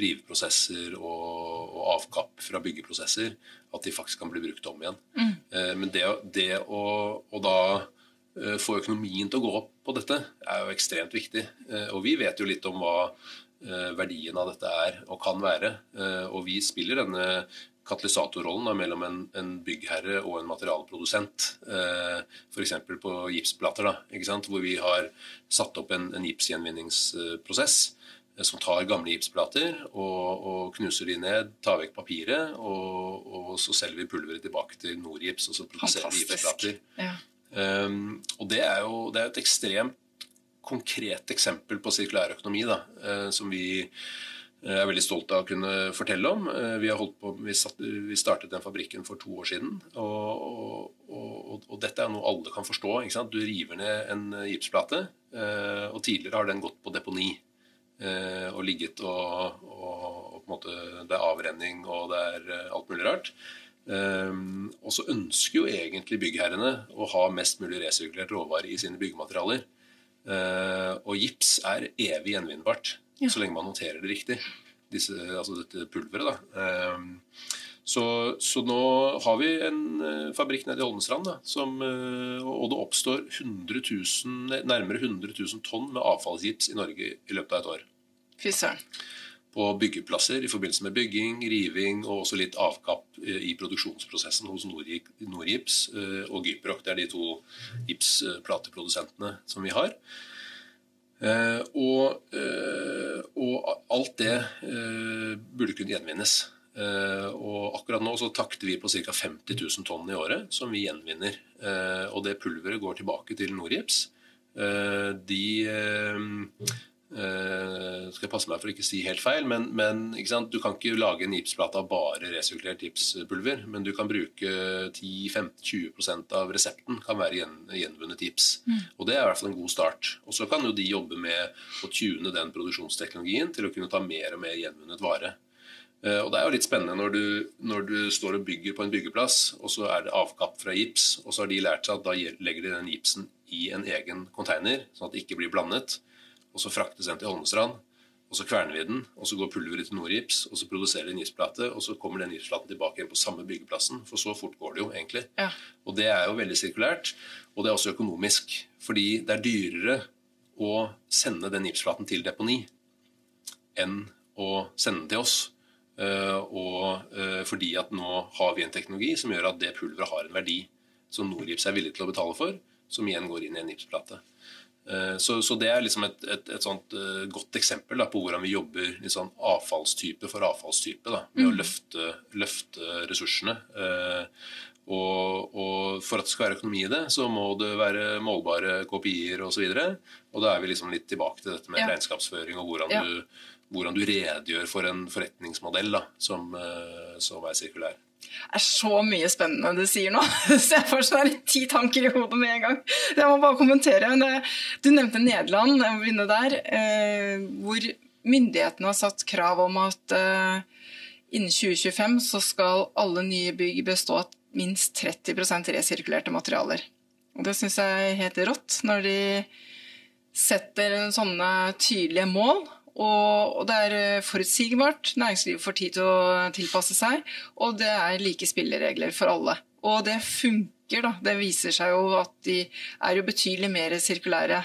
riveprosesser og, og avkapp fra byggeprosesser, at de faktisk kan bli brukt om igjen. Mm. Men det, det å, å, da få økonomien til å gå opp på dette, er jo ekstremt viktig. og vi vet jo litt om hva verdien av dette er og kan være. Og vi spiller denne katalysatorrollen mellom en, en, byggherre og en materialprodusent. Eh, F.eks. på gipsplater, da, hvor vi har satt opp en, en gipsgjenvinningsprosess eh, som tar gamle gipsplater og, og, knuser de ned, tar vekk papiret, og, og så selger vi pulveret tilbake til Norgips, og så produserer vi gipsplater. Ja. Um, og det er jo det er et ekstremt konkret eksempel på sirkulær økonomi da, uh, som vi er veldig stolt av å kunne fortelle om. Eh, vi, på, vi, startet den fabrikken for to år siden. Og, og, og, og dette er noe alle kan forstå. Du river ned en gipsplate, eh, og tidligere har den gått på deponi. Eh, og ligget og, på en måte, Det er avrenning og det er alt mulig rart. Og så ønsker jo egentlig byggherrene å ha mest mulig resirkulert råvare i sine byggematerialer. Og gips er evig gjenvinnbart ja. så lenge man noterer det riktig. Disse, altså dette pulveret. da. Ehm, så, så, nå har vi en eh, fabrikk nede i Holmestrand, da, som, eh, og det oppstår 100 000, nærmere 100 000 tonn med avfallsgips i Norge i løpet av et år. Fy søren. På byggeplasser i forbindelse med bygging, riving og også litt avkapp eh, i produksjonsprosessen hos Norgips og Gyproc. Det er de to gipsplateprodusentene som vi har. Uh, og, uh, og, alt det uh, burde kunne gjenvinnes. og akkurat nå så takter vi på ca. 50 000 tonn i året som vi gjenvinner. og det pulveret går tilbake til Norgips. de Uh, skal jeg passe meg for å ikke si helt feil, men, men du kan ikke lage en gipsplate av bare resirkulert gipspulver. Men du kan bruke 10-15-20% av resepten kan være gjen, gjenvunnet gips. Mm. Og det er i hvert fall en god start. Og så kan jo de jobbe med å tune den produksjonsteknologien til å kunne ta mer og mer gjenvunnet vare. Uh, og det er jo litt spennende når du, når du, står og bygger på en byggeplass, og så er det avkapp fra gips, og så har de lært seg at da legger de den gipsen i en egen container, sånn at det ikke blir blandet og så fraktes den til Holmestrand. Og så kverner vi den, og så går pulveret til Norgips, og så produserer de en gipsplate, og så kommer den gipsplaten tilbake igjen på samme byggeplassen. For så fort går det jo, egentlig. Ja. Og det er jo veldig sirkulært. Og det er også økonomisk. Fordi det er dyrere å sende den gipsplaten til deponi enn å sende den til oss. Uh, og uh, fordi at nå har vi en teknologi som gjør at det pulveret har en verdi som Norgips er villig til å betale for, som igjen går inn i en gipsplate. Eh, så, så, det er liksom et, et, et sånt uh, godt eksempel da, på hvordan vi jobber sånn avfallstype for avfallstype. Da, med mm. å løfte, løfte ressursene. Eh, og, og, for at det skal være økonomi i det, så må det være målbare kopier osv. Og, så og da er vi liksom litt tilbake til dette med ja. regnskapsføring og hvordan, ja. du, hvordan, du, redegjør for en forretningsmodell da, som, uh, som er sirkulær. Det er så mye spennende du sier nå. Så jeg får sånn ti tanker i hodet med en gang. Jeg må bare kommentere. Du nevnte Nederland, jeg må begynne der, eh, hvor myndighetene har satt krav om at eh, innen 2025 så skal alle nye bygg bestå av minst 30% resirkulerte materialer. Og Det syns jeg er helt rått, når de setter sånne tydelige mål. Og, det er eh, forutsigbart. Næringslivet får tid til å tilpasse seg. Og det er like spilleregler for alle. Og det funker, da. Det viser seg jo at de er jo betydelig mer sirkulære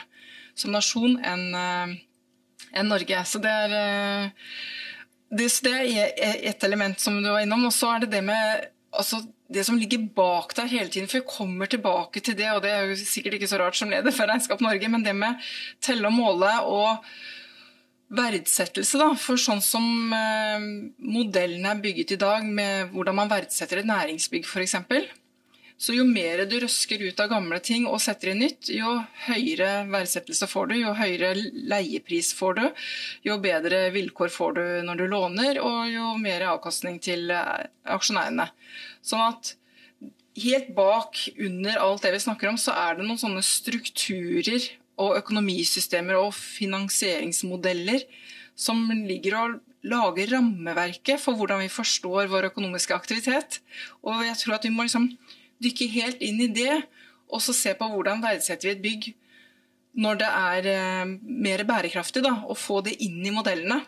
som nasjon enn enn en Norge. Så det er, eh, det, det er et element som du var innom. Og så er det det med altså, det som ligger bak der hele tiden, for vi kommer tilbake til det, og det er jo sikkert ikke så rart som leder for Regnskap Norge, men det med telle og måle og verdsettelse, da. For sånn som eh, modellen er bygget i dag, med hvordan man verdsetter et næringsbygg f.eks. Så jo mer du røsker ut av gamle ting og setter inn nytt, jo høyere verdsettelse får du, jo høyere leiepris får du, jo bedre vilkår får du når du låner, og jo mer avkastning til eh, aksjonærene. Sånn at helt bak under alt det vi snakker om, så er det noen sånne strukturer og økonomisystemer og finansieringsmodeller som ligger og lager rammeverket for hvordan vi forstår vår økonomiske aktivitet. Og jeg tror at vi må liksom dykke helt inn i det, og så se på hvordan verdsetter vi et bygg når det er eh, mer bærekraftig, da, og få det inn i modellene.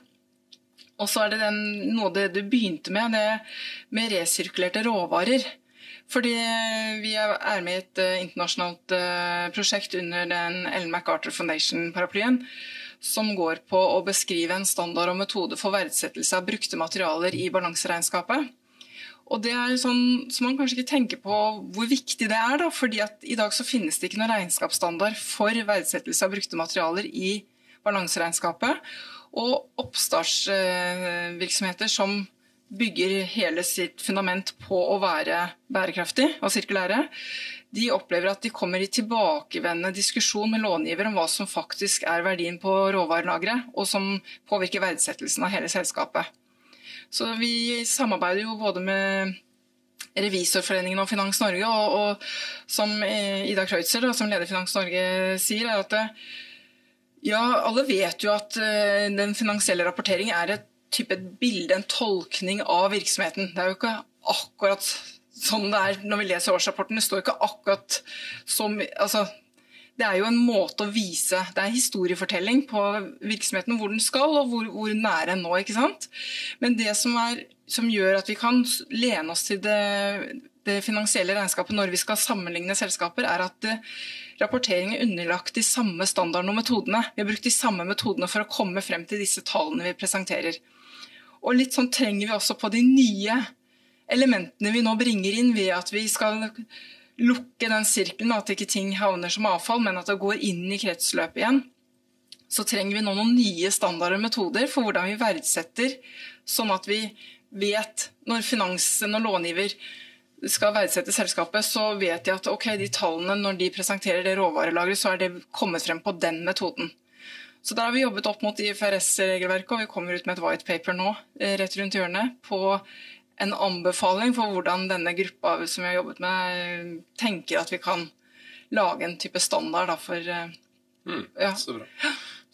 Og så er det den, noe det du begynte med, det med resirkulerte råvarer. Fordi vi er med i et uh, internasjonalt uh, prosjekt under den Ellen MacArthur Foundation-paraplyen som går på å beskrive en standard og metode for verdsettelse av brukte materialer i balanseregnskapet. Og det er sånn som man kanskje ikke tenker på hvor viktig det er. da, fordi at I dag så finnes det ikke noen regnskapsstandard for verdsettelse av brukte materialer i balanseregnskapet. Og oppstartsvirksomheter som bygger hele sitt fundament på å være bærekraftig og sirkulære, de opplever at de kommer i tilbakevendende diskusjon med långiver om hva som faktisk er verdien på råvarelageret, og som påvirker verdsettelsen av hele selskapet. Så vi samarbeider jo både med Revisorforeningen og Finans Norge, og, og som Ida Kreutzer, som leder Finans Norge, sier, er at ja, alle vet jo at eh, den finansielle rapporteringen er et type bilde, en tolkning av virksomheten. Det er jo ikke akkurat sånn det er når vi leser årsrapporten. Det står ikke akkurat som altså, det er jo en måte å vise Det er historiefortelling på virksomheten, hvor den skal, og hvor, hvor nær en nå. ikke sant? Men det som, er, som, gjør at vi kan lene oss til det, det finansielle regnskapet når vi skal sammenligne selskaper, er at det, rapportering er underlagt de samme standardene og metodene. Vi har brukt de samme metodene for å komme frem til disse tallene vi presenterer. Og litt sånn trenger vi også på de nye elementene vi nå bringer inn ved at vi skal lukke den sirkelen, at ikke ting havner som avfall, men at det går inn i kretsløpet igjen. Så trenger vi nå noen nye standarder og metoder for hvordan vi verdsetter, sånn at vi vet når finansen og långiver skal verdsette selskapet, så vet de at ok, de tallene når de presenterer det råvarelageret, så er det kommet frem på den metoden. Så der har vi jobbet opp mot IFRS-regelverket, og vi kommer ut med et white paper nå eh, rett rundt hjørnet på en anbefaling for hvordan denne gruppa som vi har jobbet med, tenker at vi kan lage en type standard da, for eh, mm, ja. Så bra.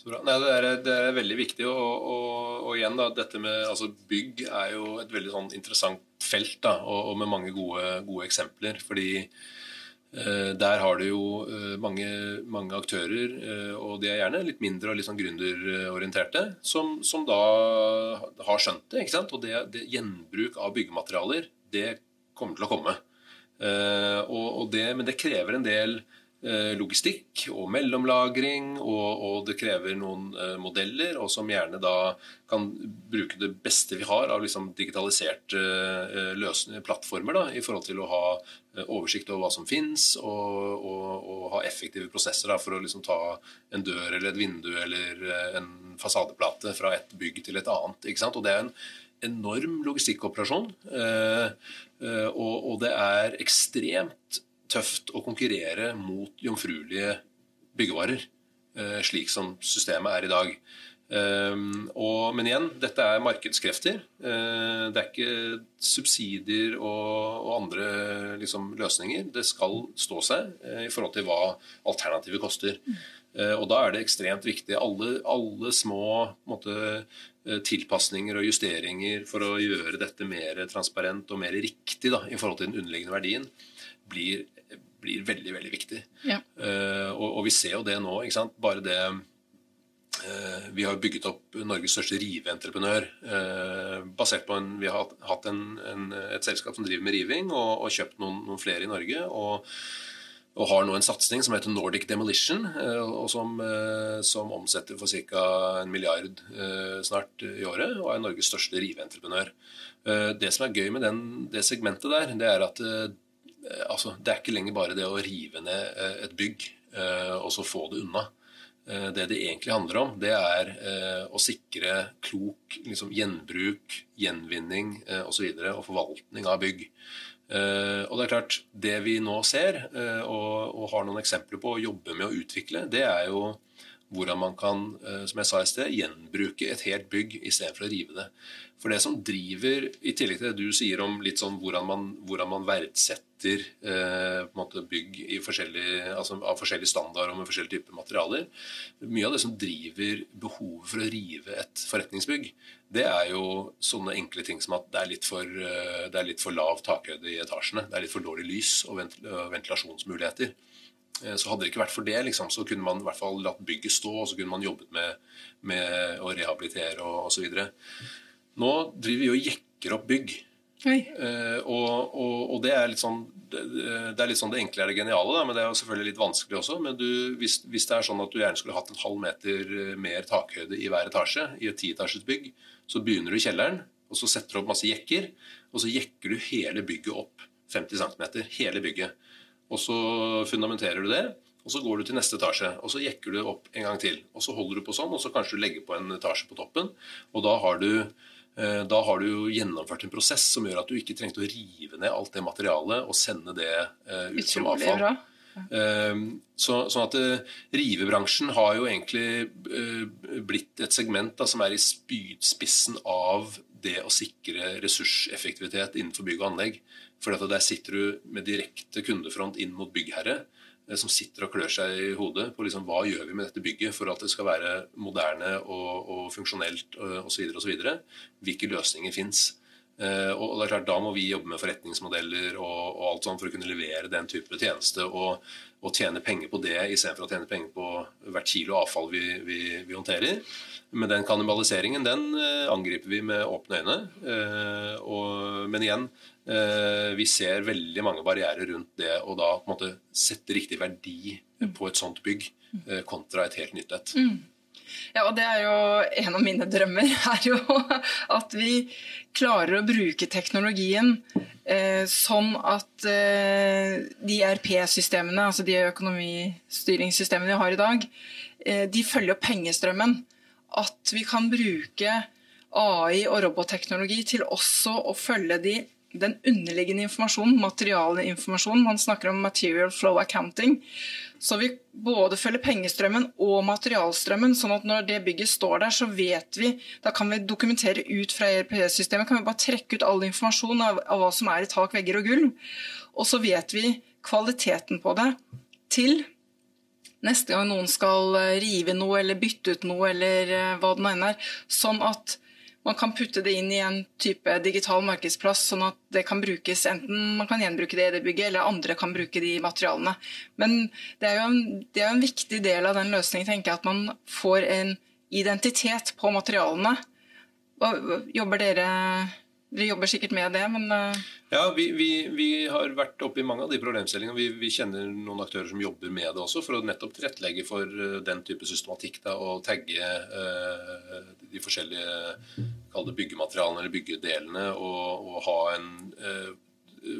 Så bra. Nei, det, er, det, er, veldig viktig. Og, og, og igjen, da, dette med altså, bygg er jo et veldig sånn interessant felt, da, og, og med mange gode, gode eksempler. fordi Eh, der har du jo eh, mange, mange, aktører, eh, og de er gjerne litt mindre og litt sånn gründerorienterte, som, som, da har skjønt det. ikke sant? Og det, det, gjenbruk av byggematerialer, det kommer til å komme. Og, og det, men det krever en del Eh, logistikk og mellomlagring, og, og, det krever noen eh, modeller, og som gjerne da kan bruke det beste vi har av liksom digitaliserte eh, løsninger, plattformer da, i forhold til å ha oversikt over hva som fins, og, og, og, ha effektive prosesser da, for å liksom ta en dør eller et vindu eller en fasadeplate fra et bygg til et annet. ikke sant? Og det er en enorm logistikkoperasjon, og det er ekstremt tøft å konkurrere mot jomfruelige byggevarer, eh, slik som systemet er i dag. Og, men igjen, dette er markedskrefter. Uh, det er ikke subsidier og, andre liksom, løsninger. Det skal stå seg i forhold til hva alternativet koster. Og da er det ekstremt viktig. Alle, alle små måte, tilpasninger og justeringer for å gjøre dette mer transparent og mer riktig da, i forhold til den underliggende verdien, blir blir veldig veldig viktig. Ja. Uh, og, og, vi ser jo det nå. ikke sant? Bare det uh, Vi har bygget opp Norges største riveentreprenør. Uh, basert på en, Vi har hatt en, en, et selskap som driver med riving, og, og kjøpt noen, noen, flere i Norge. og og har nå en satsing som heter Nordic Demolition, og som, som omsetter for ca. en milliard snart i året, og er Norges største riveentreprenør. Det som er gøy med den, det segmentet der, det er at Eh, altså, Det er ikke lenger bare det å rive ned eh, et bygg eh, og så få det unna. Det det egentlig handler om, det er å sikre klok liksom, gjenbruk, gjenvinning osv. Og, så videre, og forvaltning av bygg. Og Det er klart, det vi nå ser, og, og har noen eksempler på å jobbe med å utvikle, det er jo hvordan man kan eh, som jeg sa i sted, gjenbruke et helt bygg istedenfor å rive det. For det som driver, i tillegg til det du sier om litt sånn hvordan man, hvordan man verdsetter eh, bygg forskjellig, altså av forskjellig standard og med forskjellige typer materialer Mye av det som driver behovet for å rive et forretningsbygg, det er jo sånne enkle ting som at det er litt for, eh, det er litt for lav takhøyde i etasjene. Det er litt for dårlig lys og ventilasjonsmuligheter. Eh, så hadde det ikke vært for det, liksom, så kunne man i hvert fall latt bygget stå, og så kunne man jobbet med, med å rehabilitere og osv. Nå driver vi og jekker opp bygg. Eh, og, og, og, det er litt sånn det, det, er litt sånn det enkle er det geniale, da, men det er jo selvfølgelig litt vanskelig også. Men du, hvis, hvis, det er sånn at du gjerne skulle hatt en halv meter eh, mer takhøyde i hver etasje i et tietasjes bygg, så begynner du i kjelleren, og så setter du opp masse jekker, og så jekker du hele bygget opp 50 cm. Hele bygget. Og så fundamenterer du det, og så går du til neste etasje. Og så jekker du opp en gang til. Og så holder du på sånn, og så kanskje du legger på en etasje på toppen. Og da har du Eh, da har du jo gjennomført en prosess som gjør at du ikke trengte å rive ned alt det materialet og sende det uh, ut som avfall. Bra. Ja. så, sånn at uh, Rivebransjen har jo egentlig blitt et segment da, som er i spydspissen av det å sikre ressurseffektivitet innenfor bygg og anlegg. For der sitter du med direkte kundefront inn mot byggherre. Eh, som sitter og klør seg i hodet på liksom, hva gjør vi med dette bygget for at det skal være moderne og, og funksjonelt osv. osv. Hvilke løsninger fins. Uh, og det er klart, Da må vi jobbe med forretningsmodeller og, og, alt sånt for å kunne levere den type tjeneste og, og tjene penger på det istedenfor å tjene penger på hvert kilo avfall vi, vi, vi håndterer. Men den kannibaliseringen den angriper vi med åpne øyne. Og, men igjen, Eh, vi ser veldig mange barrierer rundt det å da på en måte sette riktig verdi på et sånt bygg eh, kontra et helt nytt et. Mm. Ja, og det er jo En av mine drømmer er jo at vi klarer å bruke teknologien eh, sånn at eh, de RP-systemene, altså de økonomistyringssystemene vi har i dag, eh, de følger pengestrømmen. At vi kan bruke AI og robotteknologi til også å følge de den underliggende informasjonen, materialinformasjonen. Man snakker om material flow accounting. Så vi både følger pengestrømmen og materialstrømmen. sånn at når det bygget står der, så vet vi Da kan vi dokumentere ut fra ERP-systemet. Kan vi bare trekke ut all informasjon av, av hva som er i tak, vegger og gulv. Og så vet vi kvaliteten på det til neste gang noen skal rive noe eller bytte ut noe eller eh, hva det nå enn er. Sånn at man kan putte det inn i en type digital markedsplass, sånn at det kan brukes enten man kan gjenbruke det i det bygget, eller andre kan bruke de materialene. Men det er jo en, er en viktig del av den løsningen, tenker jeg, at man får en identitet på materialene. Hva, Jobber dere dere jobber sikkert med det, men uh... Ja, vi, vi, vi, har vært oppe i mange av de problemstillingene. Vi, vi, kjenner noen aktører som jobber med det også, for å nettopp tilrettelegge for uh, den type systematikk. Da, og tagge uh, de forskjellige byggematerialene eller byggedelene, og, og ha en,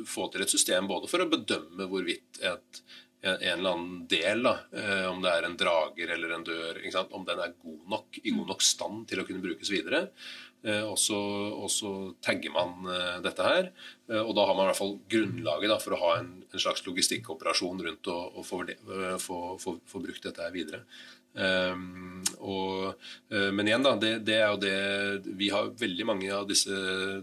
få til et system både for å bedømme hvorvidt et en, eller annen del, da, om det er en drager eller en dør, om den er god nok, i god nok stand til å kunne brukes videre. Eh, og så, og så, tagger man eh, dette her. Eh, og da har man i hvert fall grunnlaget da, for å ha en, en slags logistikkoperasjon rundt og, og få, få, få, få, brukt dette her videre. Um, og, uh, men igjen, da, det, det, er jo det Vi har veldig mange av disse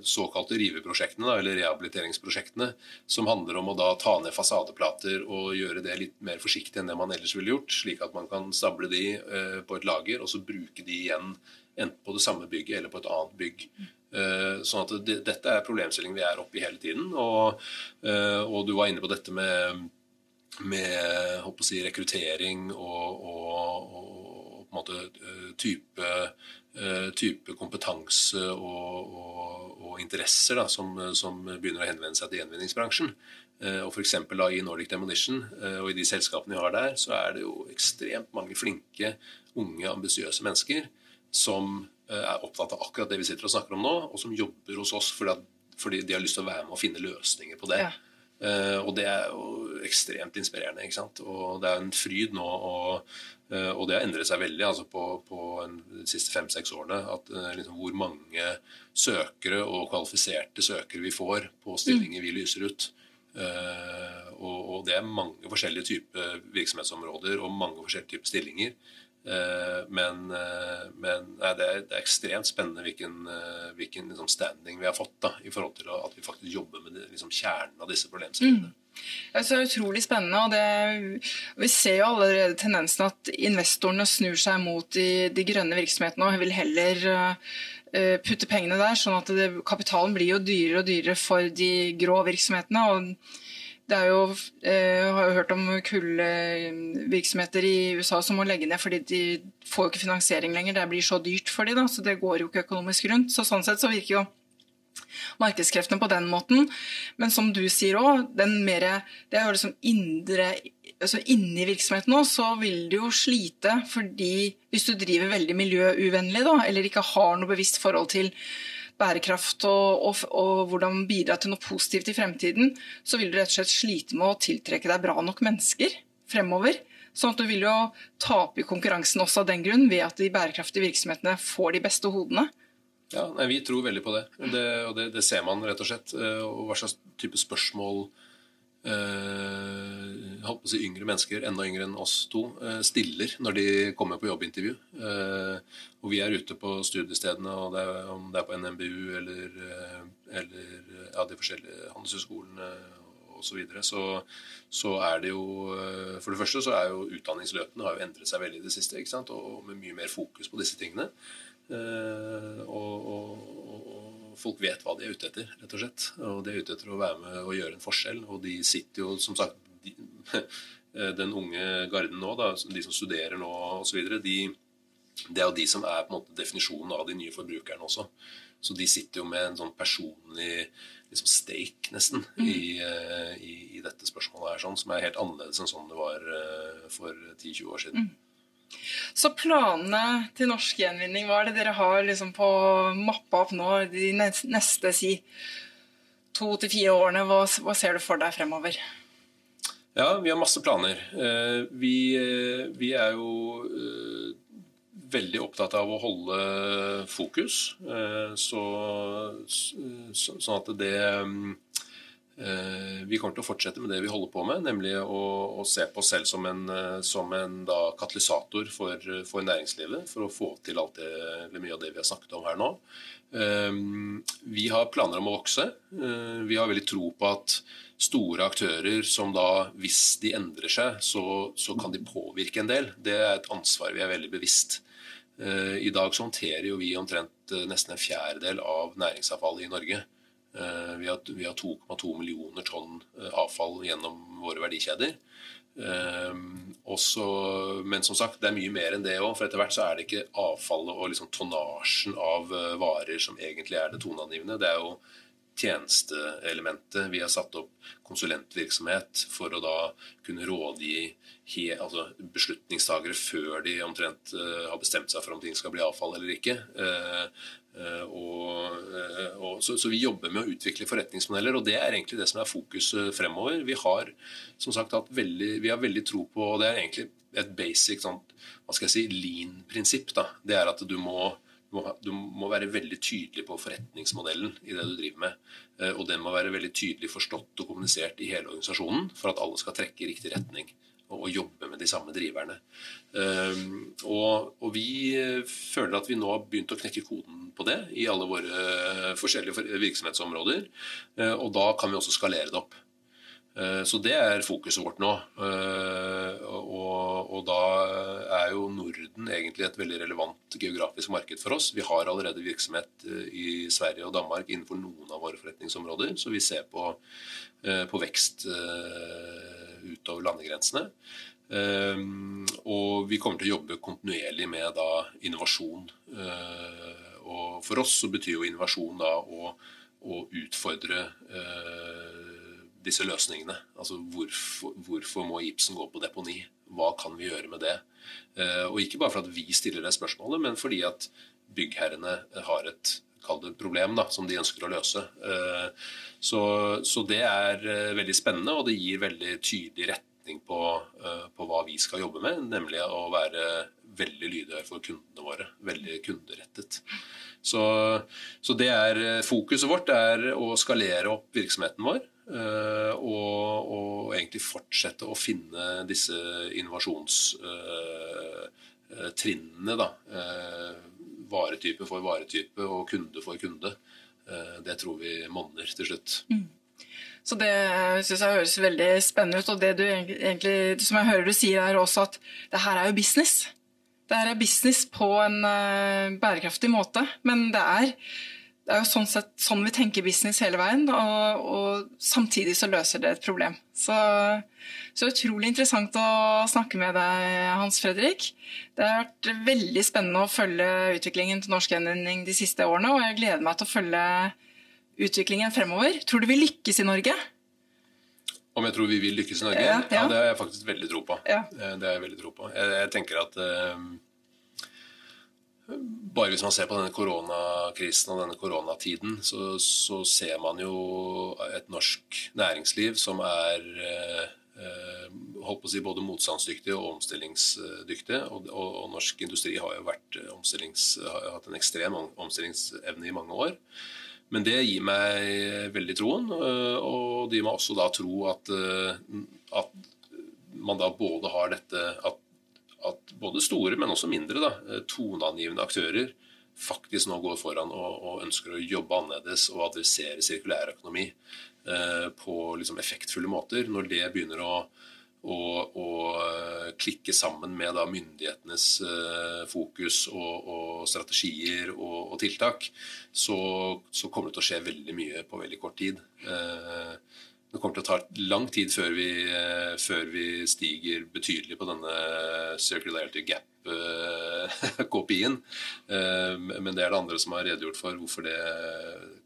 såkalte riveprosjektene, da, eller rehabiliteringsprosjektene, som handler om å da ta ned fasadeplater og gjøre det litt mer forsiktig enn det man ellers ville gjort, slik at man kan stable de uh, på et lager og så bruke de igjen enten på det samme bygget eller på et annet bygg. Uh, sånn at det, Dette er problemstillingen vi er oppe i hele tiden. Og, og du var inne på dette med, med si, rekruttering og, og, måte uh, type, type, kompetanse og, interesser da, som, som, begynner å henvende seg til gjenvinningsbransjen. Og f.eks. i Nordic Demolition og i de selskapene vi har der, så er det jo ekstremt mange flinke, unge, ambisiøse mennesker som eh, er opptatt av akkurat det vi sitter og snakker om nå, og som jobber hos oss fordi, fordi de har lyst til å være med og finne løsninger på det. Ja. Uh, og det er jo ekstremt inspirerende. ikke sant? Og det er en fryd nå, og, uh, og det har endret seg veldig altså på, på de siste fem-seks årene. at uh, liksom, Hvor mange søkere og kvalifiserte søkere vi får på stillinger vi lyser ut. Og, og, det er mange forskjellige typer virksomhetsområder og mange forskjellige typer stillinger. Eh, men, eh, men nei, det, er, det, er, ekstremt spennende hvilken, eh, hvilken liksom, standing vi har fått da, i forhold til at vi faktisk jobber med liksom, kjernen av disse problemstillingene. Mm. Det er utrolig spennende. og det, Vi ser jo allerede tendensen at investorene snur seg mot de, de grønne virksomhetene og vil heller putte pengene der. sånn at det, Kapitalen blir jo dyrere og dyrere for de grå virksomhetene. og det er jo, eh, jeg har jo hørt om kullvirksomheter i USA som må legge ned fordi de får jo ikke finansiering lenger. Det blir så dyrt for dem, så det går jo ikke økonomisk rundt. Så Sånn sett så virker jo markedskreftene på den måten. Men som du sier òg, det er jo liksom indre altså Inni virksomheten nå så vil du jo slite fordi hvis du driver veldig miljøuvennlig, da, eller ikke har noe bevisst forhold til bærekraft og, og, og, hvordan bidra til noe positivt i fremtiden, så vil du rett og slett slite med å tiltrekke deg bra nok mennesker fremover. Sånn at du vil jo tape i konkurransen også av den grunn, ved at de bærekraftige virksomhetene får de beste hodene. Ja, nei, Vi tror veldig på det. det og det, det, ser man rett og slett. Eh, og hva slags type spørsmål eh, holdt på å si yngre mennesker, enda yngre enn oss to, eh, stiller når de kommer på jobbintervju. Eh, og vi er ute på studiestedene, og det er, om det er på NMBU eller, eh, eller ja, de forskjellige handelshøyskolene osv., så, videre, så så er det jo For det første så er jo utdanningsløpene har jo endret seg veldig i det siste, ikke sant? og med mye mer fokus på disse tingene. Og, og, og folk vet hva de er ute etter, rett og slett. Og de er ute etter å være med og gjøre en forskjell. Og de sitter jo, som sagt de, Den unge garden nå, da, de som studerer nå osv., de, det er jo de som er på en måte definisjonen av de nye forbrukerne også. Så de sitter jo med en sånn personlig liksom stake, nesten, mm. i, eh, i, i, dette spørsmålet her, sånn, som er helt annerledes enn sånn det var eh, for 10-20 år siden. Mm. Så planene til norsk gjenvinning, hva er det dere har liksom på mappa opp nå de neste si to til fire årene? Hva, hva, ser du for deg fremover? Ja, vi har masse planer. Eh, vi, eh, vi er jo eh, veldig opptatt av å holde fokus, så, sånn at det Eh, vi kommer til å fortsette med det vi holder på med, nemlig å, å se på oss selv som en, som en katalysator for, for, næringslivet, for å få til alt det, mye av det vi har snakket om her nå. Eh, vi har planer om å vokse. Vi har veldig tro på at store aktører som da, hvis de endrer seg, så, så kan de påvirke en del. Det er et ansvar vi er veldig bevisst. I dag så håndterer jo vi omtrent nesten en fjerdedel av næringsavfallet i Norge. Eh, vi har, 2,2 millioner tonn eh, avfall gjennom våre verdikjeder. Eh, også, men som sagt, det er mye mer enn det òg. For etter hvert så er det ikke avfallet og liksom tonnasjen av varer som egentlig er det toneangivende. Det er jo tjenesteelementet. Vi har satt opp konsulentvirksomhet for å da kunne rådgi altså beslutningstagere før de omtrent uh, har bestemt seg for om ting skal bli avfall eller ikke. Uh, og, og, så, så, vi jobber med å utvikle forretningsmodeller, og det er egentlig det som er fokuset fremover. Vi har som sagt hatt veldig, vi har veldig tro på og Det er egentlig et basic sånn, hva skal jeg si, lean-prinsipp. Det er at du må du må være veldig tydelig på forretningsmodellen i det du driver med. Eh, og den må være veldig tydelig forstått og kommunisert i hele organisasjonen for at alle skal trekke i riktig retning og, jobbe med de samme driverne. Eh, og, og, vi føler at vi nå har begynt å knekke koden på det i alle våre forskjellige virksomhetsområder. Eh, og da kan vi også skalere det opp. Eh, så det er fokuset vårt nå. Eh, og, og, da er jo Norden egentlig et veldig relevant geografisk marked for oss. Vi har allerede virksomhet eh, i Sverige og Danmark innenfor noen av våre forretningsområder, så vi ser på, på vekst utover landegrensene. Og vi kommer til å jobbe kontinuerlig med da, innovasjon. Og for oss så betyr jo innovasjon da å, å utfordre disse løsningene. Altså hvorfor, hvorfor, må Ibsen gå på deponi? Hva kan vi gjøre med det? Og ikke bare for at vi stiller det spørsmålet, men fordi at byggherrene har et det problem da, som de ønsker å løse. Eh, så, så, det er eh, veldig spennende, og det gir veldig tydelig retning på, på hva vi skal jobbe med, nemlig å være veldig lydhør for kundene våre. Veldig kunderettet. Så, så det er fokuset vårt er å skalere opp virksomheten vår. Eh, og, og, egentlig fortsette å finne disse innovasjonstrinnene, eh, trinnene, da. Eh, varetype for varetype og kunde for kunde. Eh, det tror vi monner til slutt. Så det syns jeg høres veldig spennende ut. Og det du egentlig, som jeg hører du sier, er også at det her er jo business. Det her er business på en uh, bærekraftig måte. Men det er, det er jo sånn, sett, sånn vi tenker business hele veien, og, og, samtidig så løser det et problem. Så, så utrolig interessant å snakke med deg, Hans Fredrik. Det har vært veldig spennende å følge utviklingen til norsk gjenvinning de siste årene, og jeg gleder meg til å følge utviklingen fremover. Tror du vi lykkes i Norge? Om jeg tror vi vil lykkes i Norge? Ja, ja. ja det har jeg faktisk veldig tro på. Ja. Eh, det har jeg veldig tro på. Jeg, jeg tenker at uh, bare hvis man ser på denne koronakrisen og denne koronatiden, så, så ser man jo et norsk næringsliv som er uh, holdt på å si både motstandsdyktig og omstillingsdyktig. Og, og, og norsk industri har jo vært har hatt en ekstrem omstillingsevne i mange år. Men det gir meg veldig troen, øh, og det gir meg også da tro at, at man da både har dette at både store, men også mindre, da, øh, toneangivende aktører faktisk nå går foran og, og, ønsker å jobbe annerledes og adressere sirkulærøkonomi eh, på liksom effektfulle måter. Når det begynner å å, og, eh, klikke sammen med da, myndighetenes eh, fokus og, og strategier og, og tiltak, så, så, kommer det til å skje veldig mye på veldig kort tid. Uh, det kommer til å ta lang tid før vi, uh, før vi stiger betydelig på denne circularity gap-kopien. men det er det andre som har redegjort for hvorfor det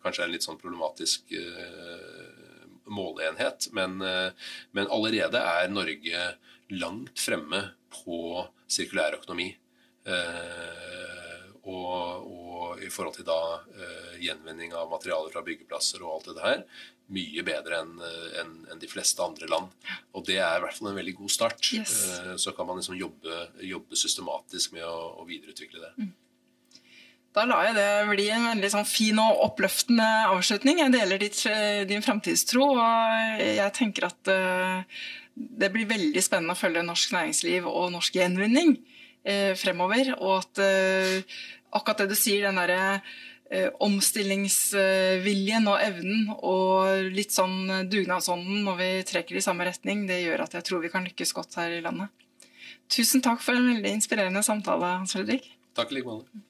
kanskje er en litt sånn problematisk måleenhet. Men, eh, men, allerede er Norge langt fremme på sirkulær økonomi. Eh, og, og, i forhold til da uh, gjenvinning av materialer fra byggeplasser og alt det her, mye bedre enn en, en de fleste andre land. Og det er i hvert fall en veldig god start. Yes. så kan man liksom jobbe, jobbe systematisk med å, å videreutvikle det. Mm. Da lar jeg det bli en veldig sånn fin og oppløftende avslutning. Jeg deler ditt, din framtidstro, og jeg tenker at uh, det blir veldig spennende å følge norsk næringsliv og norsk gjenvinning uh, fremover. Og at uh, akkurat det du sier, den derre omstillingsviljen og evnen og litt sånn dugnadsånden når vi trekker i samme retning, det gjør at jeg tror vi kan lykkes godt her i landet. Tusen takk for en veldig inspirerende samtale, Hans Fredrik. Takk i like måte.